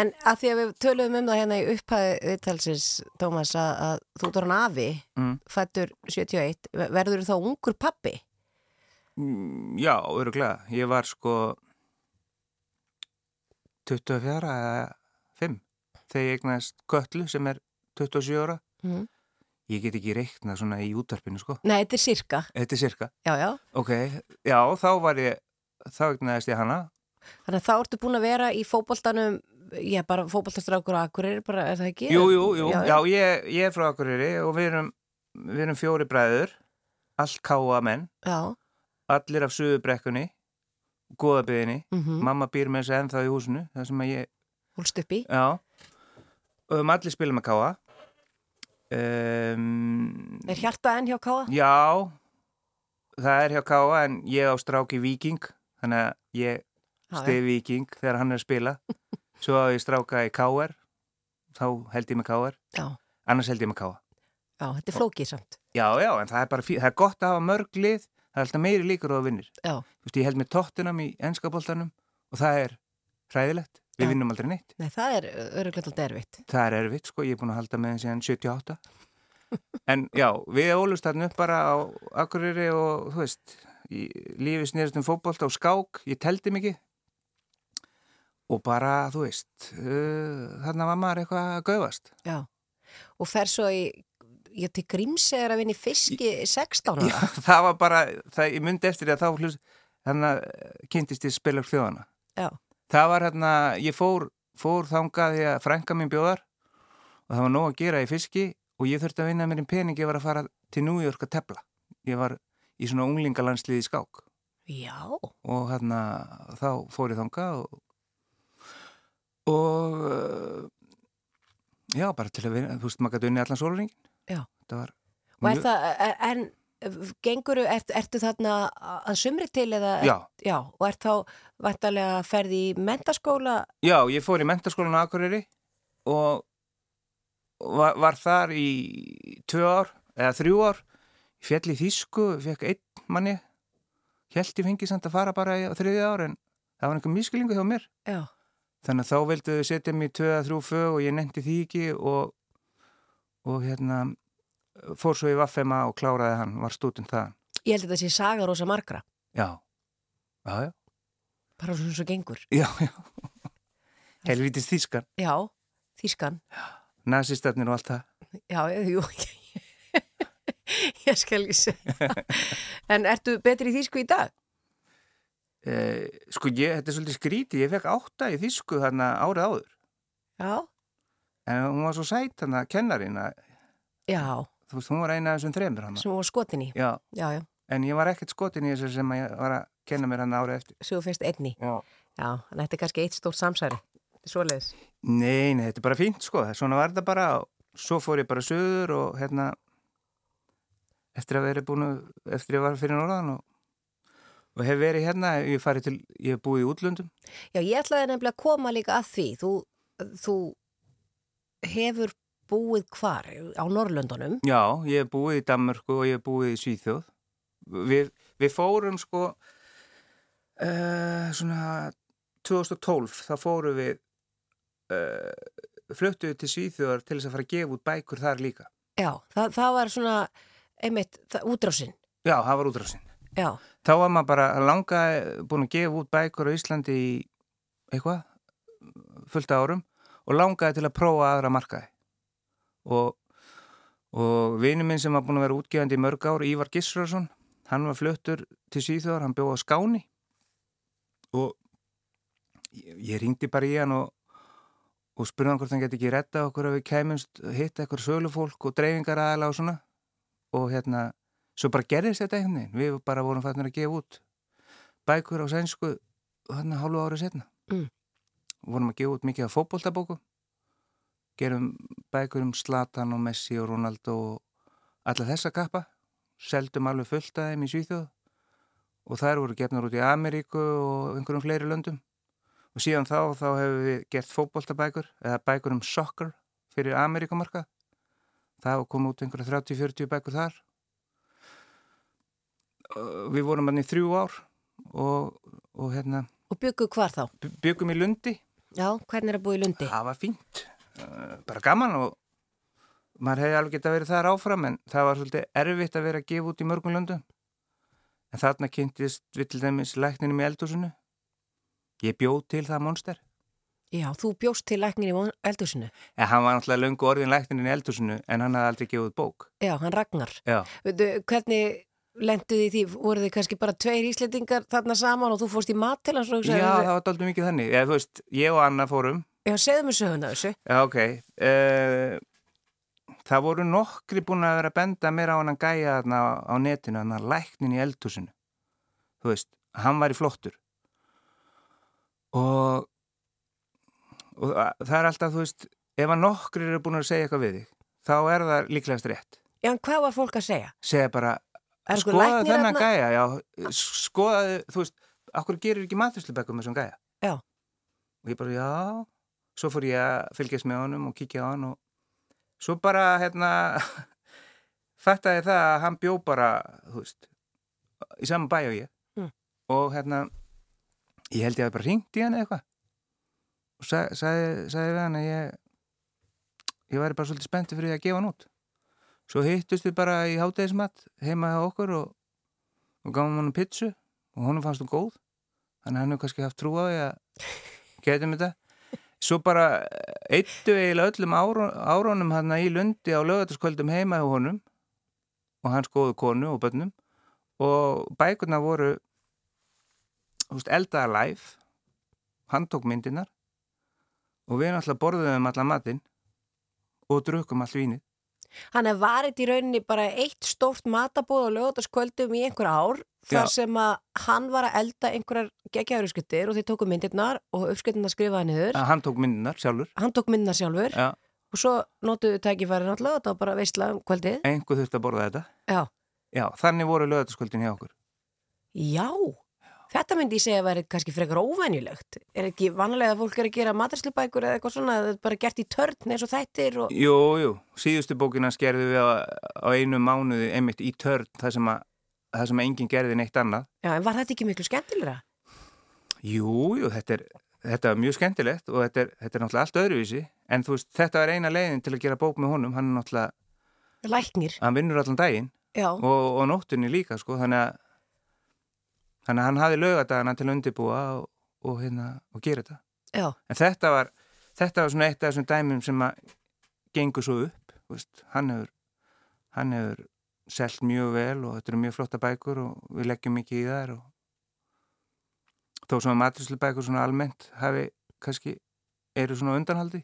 En að því að við töluðum um það hérna í upphæði viðtalsins, Tómas, að, að þú ert orðan afi, mm. fættur 71, verður þú þá ungur pappi? Mm, Já, öruglega, ég var sko 24 eða 5 þegar ég eignast Köllu sem er 27 ára Mm. ég get ekki reiknað svona í útarpinu sko Nei, þetta er sirka. þetta er cirka, Já, já. ok já, þá var ég, þá eignaðist ég hana Þannig að þá ertu búin að vera í fótboltanum, já, bara fótboltastrákur og akkurir, bara, er það ekki? jú, jú, jú, Já, já, ég, ég er frá Akureyri og við erum, við erum fjóri bræður allt káa menn. Já. allir af suðubrekkunni góðabiðinni, Mm mamma býr með þess að ennþá í húsinu, það sem að ég Hólst upp í. Já, og við allir spilum að káa um, Er hjarta enn hjá Káa? Já, það er hjá káa en ég á stráki Viking þannig að ég stið Viking þegar hann er að spila [laughs] svo á ég stráka í KR þá held ég með KR Já. annars held ég með káa Já, þetta er flókið samt. Já, já, en það er bara fí- það er gott að hafa mörg lið. Það er alltaf meiri líkur að vinnir. Já. Þú veist, ég held með tóttunum í ennskaboltanum og það er hræðilegt. Við Já. vinnum aldrei neitt. Nei, það er öruglega alltaf erfitt. Það er erfitt sko, ég er búin að halda með henn síðan 78 En já, við ólust þarna upp bara á Akureyri og þú veist lífi snýrist um fótbolta og skák. Ég teldi mikið og bara, þú veist uh, þarna var maður eitthvað að gaufast Já. Og fer svo í, ég til grímsegur að vinna í fiski 16 Já, ára. [laughs] það var bara, það, ég myndi eftir því að þá hlust, þannig að kynntist ég spilur þjóðana Já. það var hérna, ég fór, fór þangað því að frænka mín bjóðar og það var nóg að gera í fiski og ég þurfti að vinna mér í pening, ég var að fara til New York að tepla. Ég var í svona unglingalandsliði skák Já. og hérna þá fór ég þangað og, og uh, já, bara til að vinna, þú veist, maður gæti unni allan var Og er það, er- en genguru, ert, ertu þarna að sumri til eða? Já. Já, og ert þá vantarlega ferði í mentaskóla? Já, ég fór í mentaskólan á Akureyri og var, var þar í tvö ár, eða þrjú ár fjall í Þísku, fekk einn manni held ég fengi samt að fara bara á þriðja ár en það var einhver miskilingu hjá mér Já. Þannig að þá vildu þau setja í tvö að þrjú fög og ég nefndi því ekki og, og hérna fór svo í Vaffema og kláraði hann, var stúdent það Ég held að þetta sé saga rosa margra. Já, já, já, Bara svona svo gengur. [laughs] já, já. helvítist Þískan, Já, þýskan. nazistarnir og allt það Já, jú. [laughs] ég skal ekki segja. [laughs] en ertu betri í þýsku í dag? Eh, sko ég, þetta er svolítið skríti, ég fekk átta í þýsku þarna árið áður Já. en hún var svo sæt þarna kennarin að Já. þú veist, hún var eina af þessum þremur hann. sem hún var skotin í. Já, Já, já, en ég var ekkert skotin í þessu sem ég var að kenna mér hann árið eftir. þú finnst einni. Já. Já, en þetta er kannski eitt stórt samsæri. Þetta er svoleiðis. Nei, nei, þetta er bara fínt, sko. Svona var þetta bara og svo fór ég bara söður og hérna eftir að vera búin eftir að ég var fyrir norðan og, og hef verið hérna, ég til, ég hef búið í útlöndum. Já, ég ætlaði nefnilega að koma líka að því. Þú, þú hefur búið hvar á Norrlöndunum. Já, ég hef búið í Danmörku og ég hef búið í Svíþjóð. Við, við fórum sko uh, svona 2012 þá fórum við uh, fluttuðu til Svíþjóðar til þess að fara að gefa út bækur þar líka. Já, það, það var svona, einmitt, það, útrásinn. Já, það var útrásinn. Já, Þá var maður bara langaði búin að gefa út bækur á Íslandi í eitthvað, fullt árum og langaði til að prófa aðra markaði. Og, og vinu minn sem var búin að vera útgefandi í mörg ár, Ívar Gissurarsson, hann var fluttur til Svíþjóðar, hann bjóð á Skáni. Og ég, ég ringdi bara í hann og, og spurði hann hvort hann geti ekki retta okkur að við kæmumst, hitta eitthvað sölufólk og dreifingar aðala og svona. Og hérna Svo bara gerðist þetta einhvern veginn. Við bara vorum fannir að gefa út bækur á sænsku hann hálfu árið setna. Mm. Vorum að gefa út mikið af fótboltabóku. Gerum bækur um Zlatan og Messi og Ronaldo og alla þessa kappa. Seldum alveg fullt af þeim í Svíþjóð. Og þær voru gefnur út í Ameríku og einhverjum fleiri löndum. Og síðan þá, þá hefur við gert fótboltabækur eða bækur um soccer fyrir Ameríkumarka. Það kom út einhverja 30-40 bækur þar við vorum hann í þrjú ár og, og hérna og byggu hvar þá? byggum í Lundi Já, hvernig er að búa í Lundi? það var fínt, uh, bara gaman og maður hefði alveg gett að vera þar áfram en það var svolítið erfitt að vera að gefa út í mörgum löndum en þarna kynntist við til dæmis lækninum í eldhúsinu ég bjóð til það monster Já, þú bjóst til læknir í eldhúsinu. en hann var náttúrulega löngu orðin lækninin í eldhúsinu en hann hafði aldrei gefið bók Já, hann Ragnar. já, Veitu, hvernig lenduði því? Voru þið kannski bara tveir íslendingar þarna saman og þú fórst í mat til hans og já það var doldið mikið þannig Eða, þú veist, ég og Anna fórum Já, segðu mér söguna þessu. Já, ok. Uh, það voru nokkri búin að vera að benda mér á hann að gæja þarna á, netinu, hann að læknin í eldhúsinu. Þú veist, hann var í flottur. Og, og það er alltaf, þú veist, ef að nokkri eru búin að segja eitthvað við þig, þá er það líklegast rétt. Já, en hvað var fólk að segja? Segja bara, skoða þennan gæja, já, skoða, þú veist, okkur gerir ekki maturslubekkum með þessum gæja. Já. Og ég bara, já, svo fór ég að fylgjast með honum og kíkja á hann og svo bara, hérna, [laughs] fattaði það að hann bjó bara, þú veist, í saman bæ og ég. Mm. Og hérna, ég held ég að bara ringt í hann eitthvað. Og sa, sagði, sagði við hann að ég, ég væri bara svolítið spenntið fyrir því að gefa hann út. Svo hittust við bara í hátæðismat heima hjá okkur og, og gáðum hann pitsu og honum fannst hún góð. Þannig að hann hefur kannski haft trú á því að getum þetta. Svo bara eittu eiginlega öllum ára, áronum hann í lundi á lögataskvöldum heima hjá honum og hans góðu konu og bönnum og bækurna voru þú veist, eldaða live hann tók myndinar og við náttúrulega borðuðum allan matinn og drukkum allt vínið Hann er varið í rauninni bara eitt stórt matabóð og lögataskvöldum í einhver ár þar Já. sem að hann var að elda einhverjar geggjaður uppskriftir og þið tóku myndirnar og uppskriftirnar skrifaði niður. að hann tók myndinar sjálfur Hann tók myndirnar sjálfur Já, og svo notuðu tækifæri náttúrulega og það var bara veistla um kvöldið. einhver þurfti að borða þetta Já. Já, þannig voru lögataskvöldin hjá okkur Já, þetta myndi ég segja að vera kannski frekar óvenjulegt. Er ekki vanlega að fólk er að gera matarslubækur eða eitthvað svona, það er bara gert í törn eins og þættir og... Jú, jú, síðustu bókina skerðu við á, á einu mánuði einmitt í törn það sem sem enginn gerði neitt annað Já, en var þetta ekki miklu skemmtilegra? Jú, jú, þetta er, þetta er mjög skemmtilegt og þetta er, þetta er náttúrulega allt öðruvísi en þú veist, þetta var eina leiðin til að gera bók með honum hann er náttúrulega, Læknir, hann vinnur allan daginn já. og, og nóttunni líka, sko, þannig að þannig að hann hafi laugadagana til að undirbúa og, og, hérna, og gera þetta Já, En þetta var, þetta var svona eitt af þessum dæmum sem að gengur svo upp, veist, hann hefur, hefur selt mjög vel og þetta eru mjög flotta bækur og við leggjum mikið í þær og þó svona maturslu bækur svona almennt hafi kannski, eru svona undanhaldi,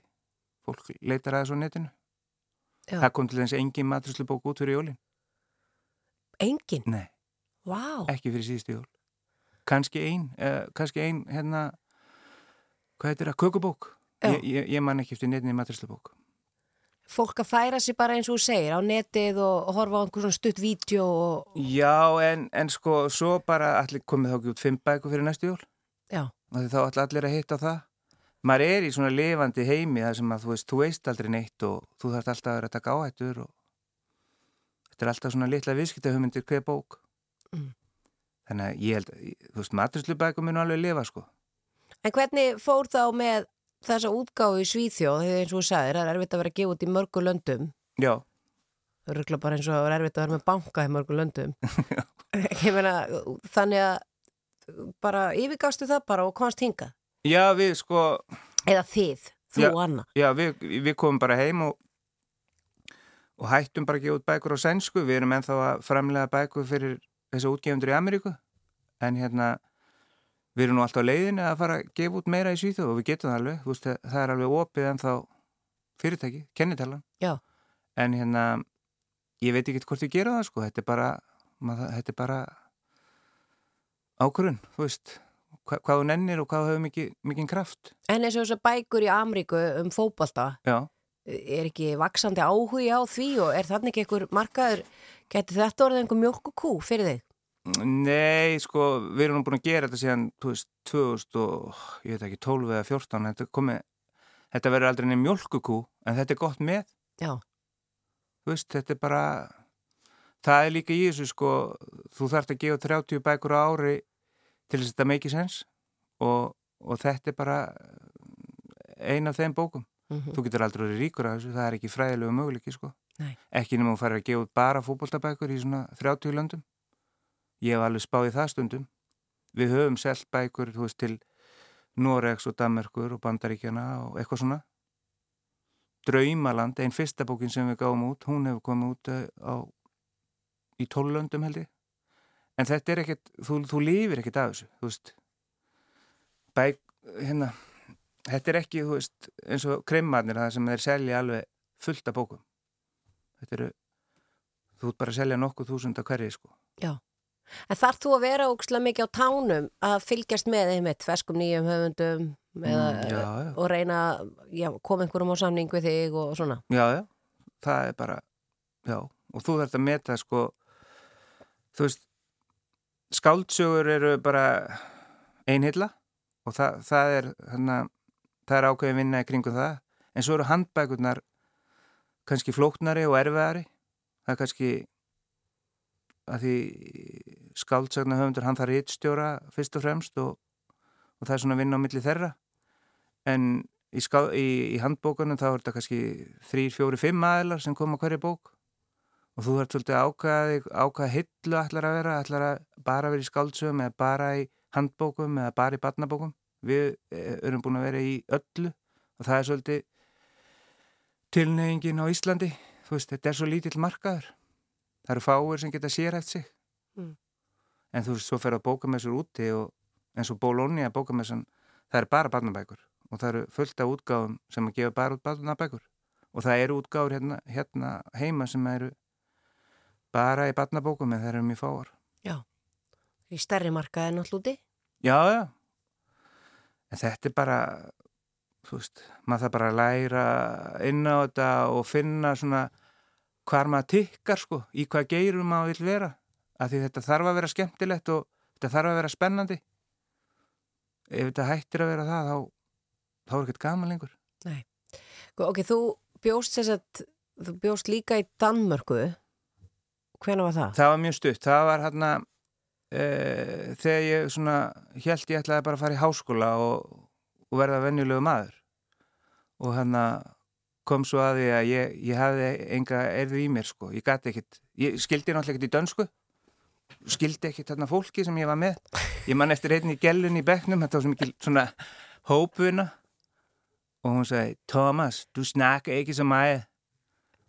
fólk leitar aðeins á netinu. Já. það kom til þess engin matuslubók út fyrir jólin Engin? nei, Vá. ekki fyrir síðustu jól kannski ein, uh, kannski ein hérna, hvað heitir það, kökubók? Ég, ég, ég man ekki eftir neittni matuslubók Fólk að færa sig bara eins og þú segir á netið og, og horfa á einhver svona stutt vídeo og, já, en, en sko, svo bara allir komið þá ekki út fimm bækur fyrir næstu jól. Já, þá ætla allir að hitta það. Maður er í svona lifandi heimi þar sem að þú veist, þú veist aldrei neitt og þú þarf alltaf að vera að taka áhættur og þetta er alltaf svona litla viðskiptahugmyndir hver bók. Mm. Þannig að ég held þú veist, maturslubækum mun alveg lifa sko En hvernig fór þá með þessa útgáfu í Svíþjóð, þegar eins og þú sagðir, það er erfitt að vera gefa út í mörgu löndum. já, Það er örugglega bara eins og það er erfitt að vera með banka í mörgu löndum. [laughs] [laughs] Ég meina, þannig að bara yfirgastu það bara og komast hingað. já við sko Eða þið, þú Já. og Anna. já, við, við komum bara heim og og hættum bara að gefa út bækur á sænsku við erum ennþá að framlega bækur fyrir þessu útgefundur í Ameríku. En hérna við erum nú alltaf á leiðinu að fara að gefa út meira í Svíþjóð og við getum það alveg, veist, það er alveg opið ennþá fyrirtæki, kennitalan Já. en hérna ég veit ekki hvort við gerum það sko. Þetta er bara, maður, bara ákvörun þú veist, hva, hvað þú nennir og hvað hefur mikið, mikið kraft. En eins og þessar bækur í Ameríku um fótbolta, já, er ekki vaksandi áhugi á því og er þannig ekki einhver markaður, geti þetta orðið einhver mjölkukú fyrir þig? Nei, sko, við erum búin að gera þetta síðan, þú veist, 2000 og, ég veit ekki, 12 eða 14, þetta komið, þetta verður aldrei nefn mjölkukú, en þetta er gott með, Já, þú veist, þetta er bara, það er líka í þessu, sko, þú þarft að gefa 30 bækur á ári til þess að þetta make sense og, og þetta er bara ein af þeim bókum. mhm, Þú getur aldrei ríkur af þessu, það er ekki fræðilegu möguleiki, sko. Nei. Ekki nema þú færir að gefa út bara fótboltabækur í svona 30 löndum. Ég hef alveg spáð í það stundum. Við höfum selt bækur, veist, til Noregs og Danmarkur og Bandaríkjana og eitthvað svona. Draumaland, einn fyrsta bókin sem við gáum út, hún hefur komið út eh, á, í 12 löndum held ég. En þetta er ekkert, þú, þú lifir ekkert af þessu, veist. Bæk, hérna, þetta er ekki, þú veist, eins og kremmarnir það sem þeir selja alveg fullt af bókum. Þetta eru, þú ert bara að selja nokkuð þúsund að hverju, sko. já. En þarf þú að vera ókslega mikið á tánum að fylgjast með þeim með tverskum nýjum höfundum eða, Mm, já, já. og reyna að koma einhverjum á samning við þig og svona? Já, já, það er bara, já, og þú þarft að meta, sko, þú veist, skáldsögur eru bara einhilla og það, það er, þannig að það er ákveðin vinna í kringum það, en svo eru handbækurnar kannski flóknari og erfiðari, það er kannski að því skáldsagna höfundur, hann þarf rittstjóra fyrst og fremst og, og það er svona vinna á milli þeirra. En í, ská, í, í handbókunum þá er þetta kannski þrýr, fjóri, fimm aðilar sem koma á hverju bók. Og þú þarf svolítið að ákvaða þig ákvaða hillu ætlar að vera ætlar að bara vera í skáldsögum eða bara í handbókum eða bara í barnabókum. Við eh, erum búin að vera í öllu og það er svolítið tilnefingin á Íslandi þú veist, þetta er svo lítill markaður. Það eru fáir sem geta sérætt sig. Mm. en þú veist, svo fer að bókamessur úti og eins og Bologna bókamessan, það er bara barnabækur. Og það eru fullt af útgáfum sem að gefa bara út barnabækur. Og það eru útgáfur hérna, hérna heima sem eru bara í barnabókum en það eru mjög fáar. Í stærri marka en allúti? Já, já. En þetta er bara þú veist, maður það bara að læra inn á þetta og finna svona hvar maður tikkar sko, í hvað geirum maður vil vera. Af því þetta þarf að vera skemmtilegt og þetta þarf að vera spennandi. Ef þetta hættir að vera það þá, þá er ekkert gaman lengur. Ok, þú bjóst þess að þú bjóst líka í Danmörku. Hvenær var það? það var mjög stutt, það var hérna e, þegar ég svona held ég ætlaði bara að fara í háskóla og, og verða venjulegu maður. Og hérna kom svo að því að ég, ég hafði enga erðu í mér sko, ég gæti ekkit ég skildi náttúrulega ekkit í dönsku. Skildi ekkit þarna fólki sem ég var með. Ég man eftir einn í gellun í bekknum þetta var svo mikil svona hópuna. Og hún sagði Thomas, du snakker ekki sem mig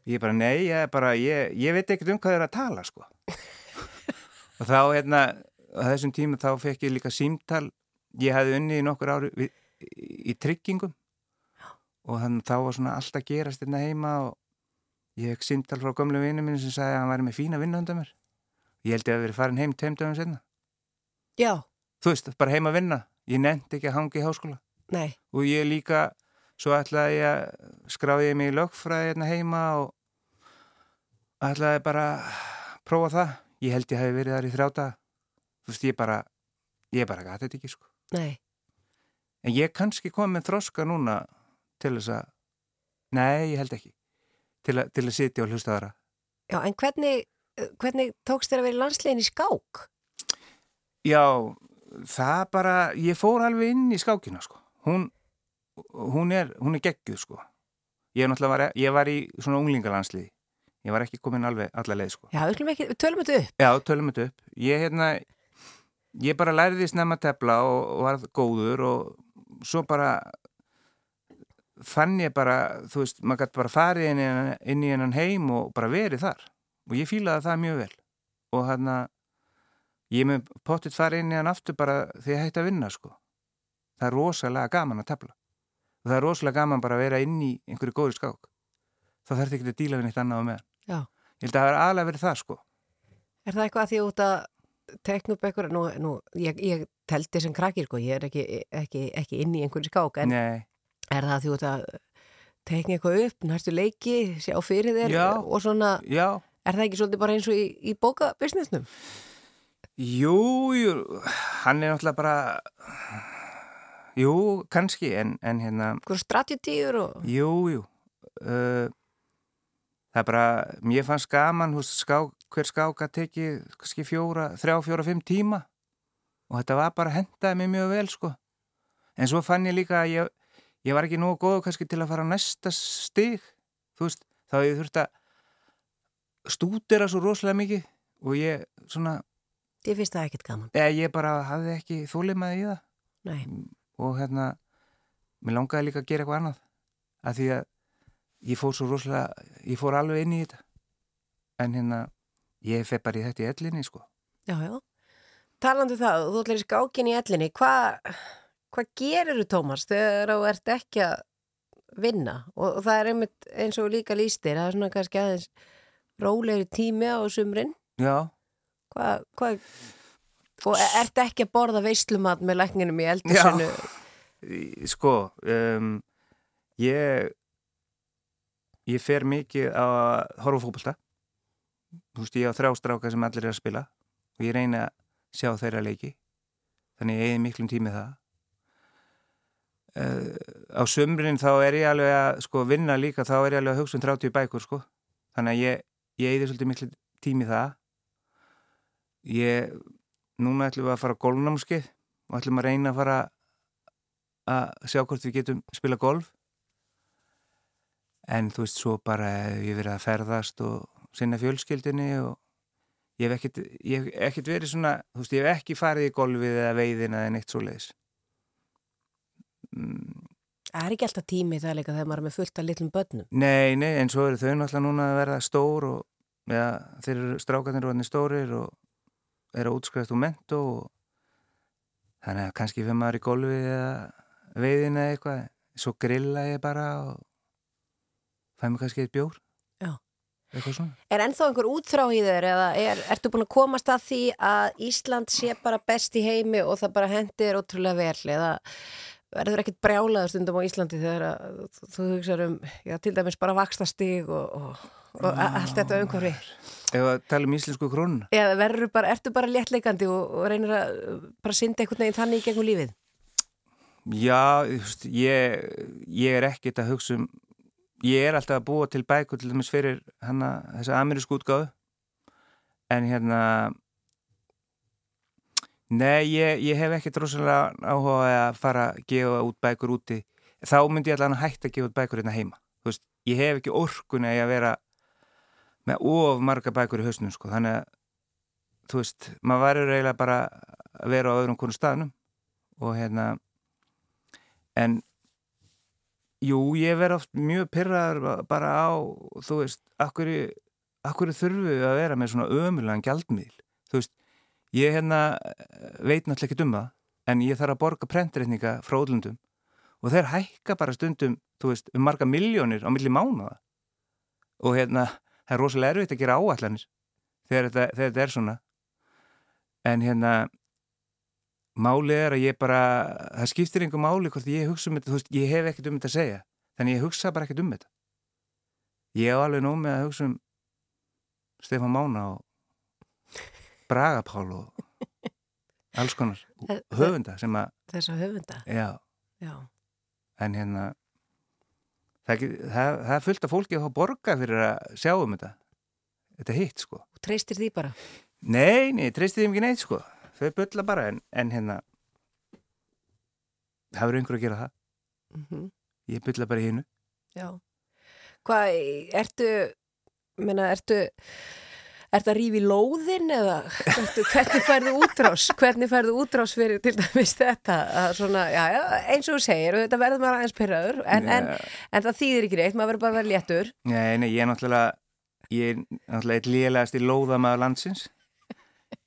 ég bara, nei, ég, bara, ég, ég veit ekkert um hvað það er að tala sko. Og þá hérna á þessum tíma þá fekk ég líka símtal. Ég hafði unnið í nokkur ári við, í, tryggingum. Og þannig þá var svona allt að gerast hérna heima og ég hef símtal frá gömlu vinnu minn sem sagði að hann væri með fína vinnu undan mér. Ég held ég að verið farin heim tveim dögum senna Já, þú veist, bara heim að vinna. Ég nefndi ekki að hanga í háskóla. Nei, og ég líka svo ætlaði ég að skráði ég mig í lögfræði hérna heima og ætlaði bara að prófa það. Ég held ég hafi verið þar í þrjáta þú veist, ég bara ég bara gati þetta ekki, sko. Nei. En ég kannski kom með þroska núna til þess að nei, ég held ekki til, að- til að sitja og hlusta þara Já, en hvernig, hvernig tókst þér að vera landslegin í skák? Já, það bara, ég fór alveg inn í skákina, sko. Hún, hún er, hún er geggjuð, sko. Ég, var, ég var í svona unglingalandsliði. Ég var ekki komin alveg alla leið, sko. Já, ekki, tölum þetta upp. Já, tölum þetta upp. Ég, hérna, ég bara læriði snemma tefla og, og var góður og svo bara fann ég bara, þú veist, maður gæti bara farið inn í, inn í hennan heim og bara verið þar. Og ég fílaði það mjög vel. Og hérna, ég með pottit farið inn í hann aftur bara því ég hætti að vinna, sko. Það er rosalega gaman að tefla. Og það er rosalega gaman bara að vera inn í einhverju góður skák. Það þarf ekki að díla við neitt annað á meðan. Ég held að það er aðlega verið það, sko. Er það eitthvað að því út að eitthvað, nú, nú ég, ég teldi sem krakkir, sko, ég er ekki, ekki, ekki inn í einhverju skák, en Nei. er það því að tekna eitthvað upp, næstu leiki, sjá fyrir þér Já. og svona, Já, er það ekki svolítið bara eins og í, í bókabusinessnum? jú, jú, hann er náttúrulega bara, jú, kannski, en, en hérna, Hvað strategíur og, jú, jú, uh, það er bara, mér fannst gaman, húst, ská, hver skák að teki, kannski fjóra, þrjá, fjóra, fimm tíma. Og þetta var bara hendaði mér mjög vel, sko. En svo fann ég líka að ég, ég var ekki nógu góð kannski til að fara á næsta stig, þú veist, þá ég þurft að stúdera svo rosalega mikið og ég svona ég finnst það ekkert gaman. Eða ég bara hafði ekki þólimaði í það. Nei, og hérna, mér langaði líka að gera eitthvað annað af því að ég fór svo rosalega, ég fór alveg inn í þetta. En hérna, ég fef bara í þetta í ellinni sko. já, já. Talandi um það, þú ætlar í skákin í ellinni, hvað hva gerir þú, Tómas, þegar þú ert ekki að vinna? Og, og það er einmitt eins og líka lístir, það er svona kannski aðeins rólegri tími á sumrin. Já, Hvað, hvað, og e- ertu ekki að borða veislumat með lækninum í eldursinu? sko, um, ég ég fer mikið að horfa fótbolta þú veist, ég á þrjá stráka sem allir er að spila og ég reyna að sjá þeirra leiki. Þannig ég eigi miklum tími það. Uh, á sömrin þá er ég alveg að sko vinna líka, þá er ég alveg að hugsa um 30 bækur sko, þannig að ég ég eigi svolítið miklu tími það. Ég núna ætlum við að fara á golfnámskeið og ætlum að reyna að fara að sjá hvort við getum spila golf. En þú veist svo bara ég verið að ferðast og sinna fjölskyldinni og ég hef ekkit, ég hef ekkit verið svona þú veist ég hef ekki farið í golfið eða veiðin eða neitt svo leiðis mm, Það er ekki alltaf tími það líka þegar maður er með fullt af litlum börnum. Nei, nei, en svo eru þau náttúrulega núna að verða stór og ja, þeir eru strákarnir og stórir og eru að útskræft úr mentó og þannig að kannski fyrir maður í golfið eða veiðin eða eitthvað svo grilla ég bara og fæ mér kannski eitt bjór Já. Er ennþá einhver útþrá í þeir eða er, ertu búin að komast að því að Ísland sé bara best í heimi og það bara hendir ótrúlega vel? Eða verður ekkert brjálaður stundum á Íslandi þegar að, þú, hugsaður um já, til dæmis bara vakstastig og, og, og allt þetta umhverfi? Ef að tala um íslensku krónuna? Eða verður bara, ertu bara léttleikandi og, og reynir að bara synda einhvern veginn þannig í gegnum lífið? Já, ég, ég er ekkert að hugsa um ég er alltaf að búa til bækur til dæmis fyrir hana, þessa amerísku útgáðu en hérna nei, ég, ég hef ekkert rosalega áhuga að fara að gefa út bækur úti. Þá myndi ég allan að hætta að gefa út bækur hérna heima. Veist, ég hef ekki orkunni að vera með of marga bækur í hausnum sko, þannig að þú veist, maður verður eiginlega bara að vera á öðrum konu staðnum. Og hérna en jú, ég verð oft mjög pyrraður bara á, þú veist akkur, akkur þurfu að vera með svona ömulegan gjaldmiðl þú veist, ég hérna veit náttúrulega ekki um það en ég þarf að borga prentreitninga frá útlundum og þeir hækka bara stundum þú veist, um marga miljónir á milli mánuða og hérna, það er rosalega erfitt að gera áallanir þegar þetta, þegar þetta er svona. En hérna málið er að ég bara það skiptir einhver máli hvort ég hugsa um þetta þú veist, ég hef ekkert um þetta að segja þannig ég hugsa bara ekkert um þetta ég hef alveg nóg með að hugsa um Stefán Mána og Braga Pál og [laughs] alls konar höfunda sem að, Þessa höfunda. já, Já. en hérna það, það, það er fullt af fólki að fá borga fyrir að sjá um þetta þetta er hitt sko Og treystir því bara. nei, nei, treysti þeim ekki neitt sko þau bylla bara en, en hérna það verður einhver að gera það Mm ég bylla bara í hinnu Já. Hvað, ertu, menna, ertu, ertu að rífi lóðin eða hvernig færðu útrás? Hvernig færðu útrás fyrir til dæmis þetta? Svona, já, já, eins og þú segir, þetta verður maður aðeins pyrraður, en, en, en það þýðir ekki reitt, maður verður bara að vera léttur. nei, nei, ég er náttúrulega ég er náttúrulega eitt lélegast í lóðamaður landsins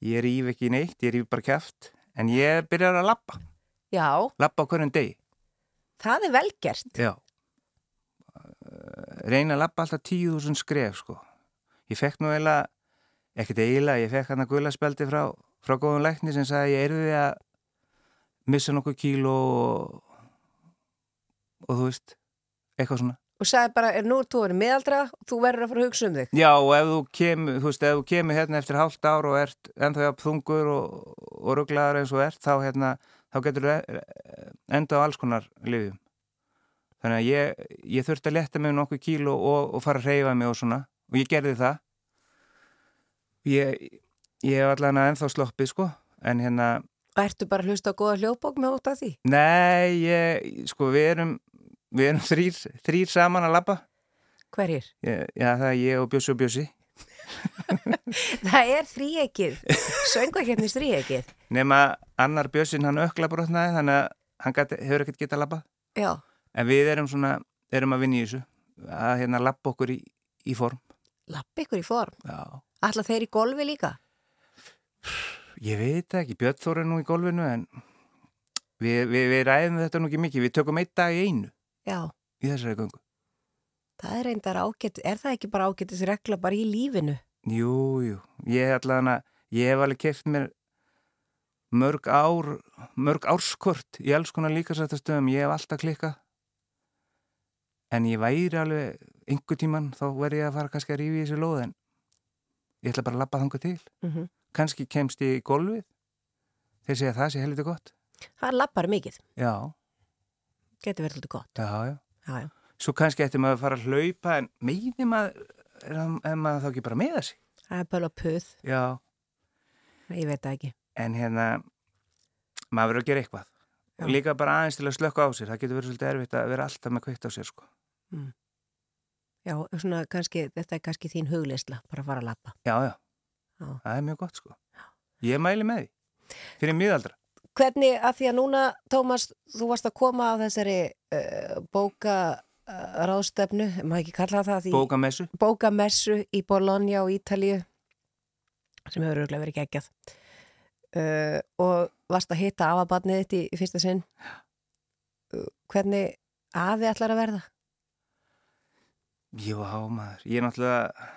ég rýf ekki neitt, ég rýf bara kæft en ég byrjar að lappa Já, lappa hverjum degi það er velgert. Já Eh, reyna að lappa alltaf 10.000 skref sko. Ég fekk nú eiginlega ekkert eiginlega, ég fekk hann að guðlaspeldi frá, frá góðum lækni sem sagði ég erði að missa nokkuð kíló og, og þú veist eitthvað svona. Og sagði bara, er nú þú verið miðaldra og þú verður að fara að hugsa um þig. Já og ef þú kemur, þú veist, ef þú kemur hérna eftir hálft ár og ert ennþá jafn þungur og, og rugglaður eins og ert þá hérna, þá getur þú enda á alls konar lifjum. Þannig að ég, ég þurfti að letta mig nokkuð kíló og, og fara að reyfa mig og svona og ég gerði það. Ég, ég hef allan að ennþá sloppið sko, en hérna, Og ertu bara að hlusta á góða hljóðbók með út af því? nei, ég, sko, við erum, við erum þrýr, þrýr saman að labba. Hverjir? Ég, já, það er ég og Bjössi og Bjössi. [laughs] Það er þríekið, söngvakefnis þríekið. Nefna annar Bjössin hann ökla brotnaði þannig að hann gat, hefur ekkert getað labbað. Já, En við erum svona, erum að vinna í þessu að hérna labba okkur í, í form. lapp ykkur í form. Já. Alla þeir í golfi líka? Ég veit ekki, Björn Þór er nú í golfinu en við, við, við ræðum þetta nú ekki mikið. Við tökum einn dag í einu Já, í þessari göngu. það er reyndar ágætt, er það ekki bara ágættis regla bara í lífinu? Jú, jú, ég hef allavega, ég hef alveg keft mér mörg ár, mörg árskort í alls konar líkasættastöðum, ég hef alltaf klikkað. En ég væri alveg einhver tíman, þá verði ég að fara kannski að rífi í þessu lóð en ég ætla bara að labba þangað til. Mm -hmm. Kannski kemst ég í golfið, þeir segja að það sé helviti gott. Það lappar mikið, Já, getur verið alltaf gott. já, já. Já, já. Svo kannski ætti maður að fara að hlaupa en meiði maður, er, maður þá ekki bara með þessi? Það er bara puð, Já, ég veit það ekki. en hérna maður verður að gera eitthvað Já. og líka bara aðeins til að slökka á sér það getur verið svolítið erfitt að vera alltaf með kveikt á sér sko. Já, svona kannski, þetta er kannski þín hugleisla, bara að fara að lappa. já, já, Já. það er mjög gott sko. ég mæli með því fyrir miðaldra Hvernig, að því að núna, Tómas, þú varst að koma á þessari uh, bóka uh, ráðstefnu, maður ekki kalla það því? Bókamessu, bókamessu í Bologna og Ítalíu sem hefur örgulega verið geggjað. Uh, og varst að hitta afabarnið þitt í, í fyrsta sinn. Uh, hvernig afi ætlar að verða? jú, há maður. Ég er náttúrulega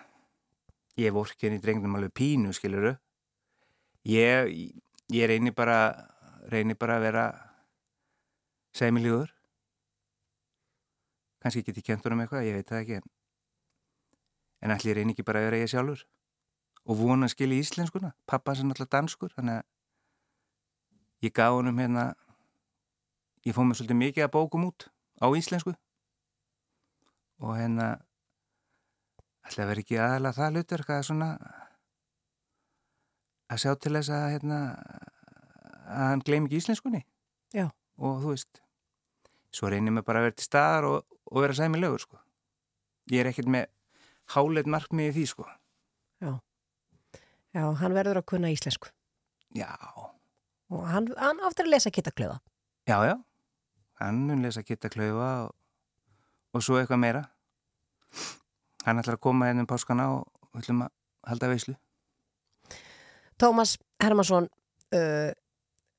ég er vorkin í drengnum alveg pínu skiluru ég, ég reyni bara reyni bara að vera semilíður kannski get ég kent honum eitthvað, ég veit það ekki en, en allir reyni ekki bara að vera ég sjálfur? Og vona að skilja íslenskuna pappa sem náttúrulega danskur þannig að ég gaf honum hérna ég fóð mér svolítið mikið að bókum út á íslensku. Og hérna að vera ekki aðalega það hlutur eitthvað svona að sjá til þess að hérna að hann gleym ekki íslenskunni. Já. og þú veist svo reynir mér bara að vera til staðar og, og vera sæmilegur sko. Ég er ekkert með háleit markmið í því sko. Já, hann verður að kunna íslensku. Já, og hann, hann áttur að lesa kittaklöða já, já. Hann mun lesa kitta klaufa og, og svo eitthvað meira. Hann ætlar að koma hérna um páskana og við ætlum að halda veislu. Tómas Hermansson uh,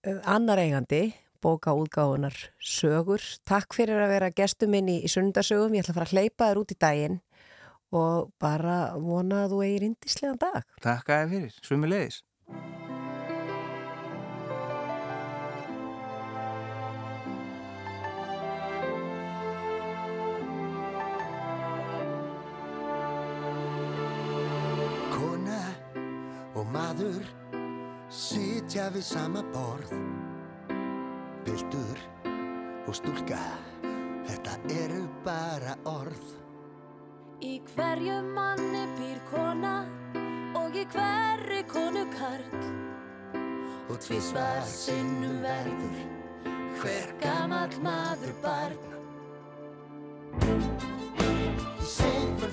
annar eigandi bóka útgáfunar sögur takk fyrir að vera gestur minn í, í sundarsögum ég ætla að fara að hleypa þér út í daginn og bara vona að þú eigir indislegan dag. Takk að þið fyrir, svömmu leiðis. Kona og maður sitja við sama borð. Piltur og stúlka, þetta eru bara orð. Í hverju manni býr kona og í hverri konu karl. Og tvisvar sinnum verður hver gamall maður barn. Í seinfur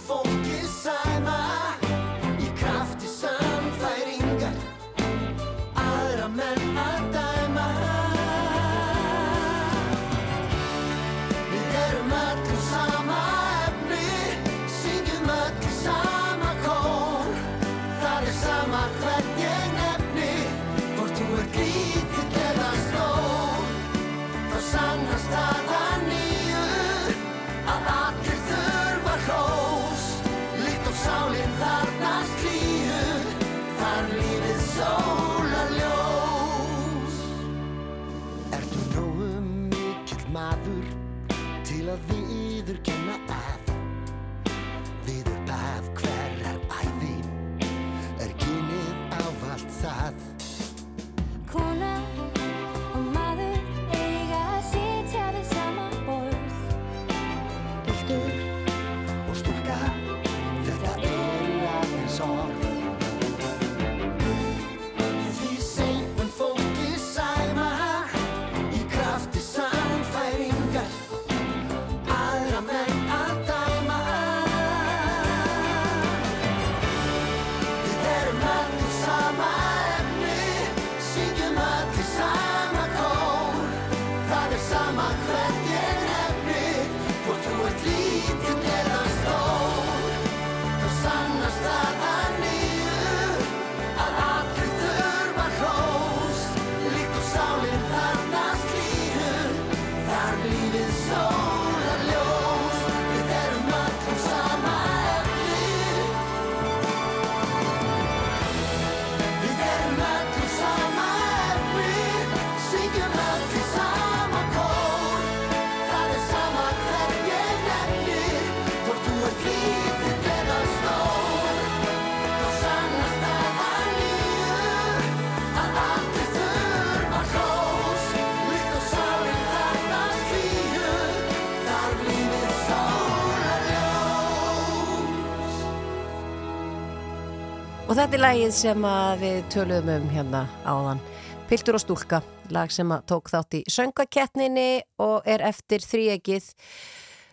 Og þetta er lagið sem við töluðum um hérna áðan. Piltur og stúlka, lag sem tók þátt í söngakettninni og er eftir þríegið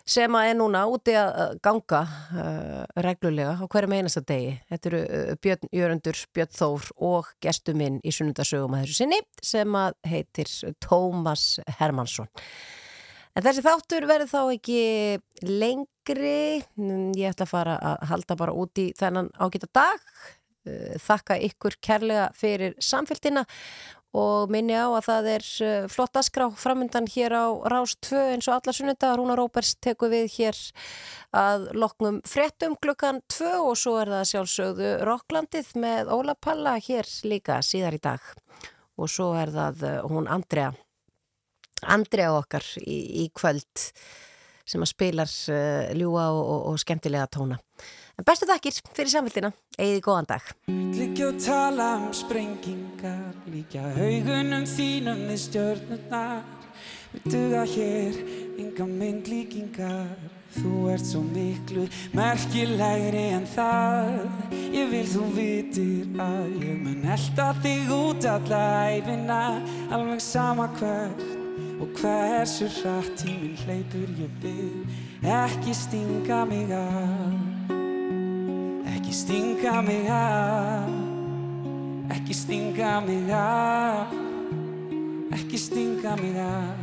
sem að er núna úti að ganga uh, reglulega á hverjum einasta degi. Þetta eru uh, Björn Jörundur, Björn Þór og gestu minn í sunnundasögum að þessu sinni sem að heitir Tómas Hermansson. En þessi þáttur verður þá ekki lengri, ég ætla að fara að halda bara út í þennan ágæta dag, þakka ykkur kærlega fyrir samfélgina og minni á að það er uh, flott askrá framöndan hér á Rás 2 eins og alla sunnundagar, Rúna Róbers tekur við hér að loknum fréttum klukkan 2 og svo er það sjálfsögðu Rokklandið með Óla Palla hér líka síðar í dag og svo er það uh, hún Andrea Andrea okkar í, í kvöld sem að spilar uh, ljúa og, og, og skemmtilega tóna. En bestu þakkir fyrir samfélgina, eigið góðan dag. Líkja og tala um sprengingar Líkja haugunum þínum við stjörnurnar. Við duga hér, enga myndlíkingar Þú ert svo miklu merkilegri en það. Ég vil þú vitir að ég mun elda þig út alla æfina Alveg sama hvert og hversu hratt tíminn hleypur ég byrð Ekki stinga mig af Ekki stinga mig af. Ekki stinga mig af. Ekki stinga mig af.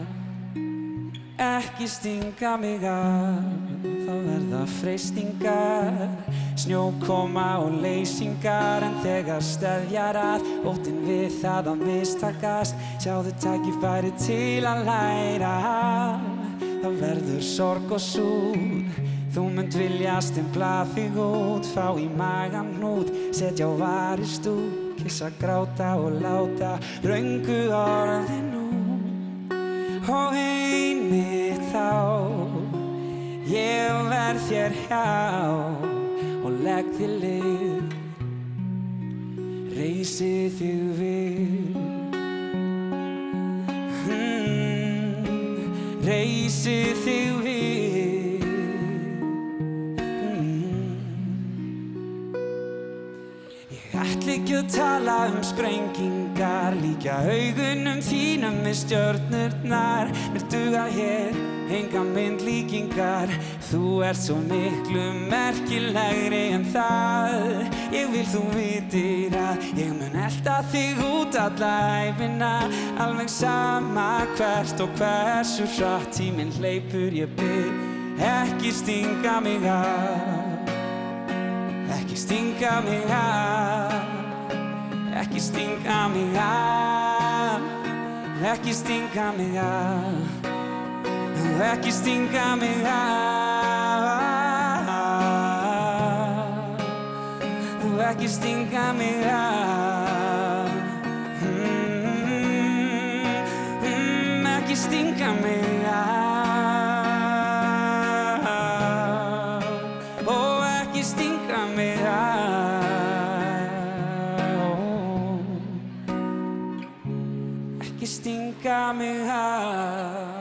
Ekki stinga mig af. Það verða freystingar Snjókoma og leysingar. En þegar steðjar að Óttinn við það að mistakast. Sjáðu tækifæri til að læra. Það verður sorg og súr Þú mynd vilja stimpla þig út, fá í magan hnút, setja á varist út, kissa, gráta og láta röngu orðin út. Og einmitt þá, ég verð þér hjá og legg þér lið, reysi þig við. Mm, reysi þig við. Að tala um sprengingar Líka augunum þínum með stjörnurnar. Mér duga hér enga mynd líkingar. Þú ert svo miklu merkilegri en það. Ég vil þú vitir að Ég mun elda þig út alla æfina Alveg sama hvert og hversu hratt Tíminn hleypur ég byrð Ekki stinga mig af. Ekki stinga mig af Ekki stinga mig af Ekki stinga mig af Ekki stinga mig af Ekki stinga mig af. Mm, mm, Ekki stinga mig. af Ekki stinga mig af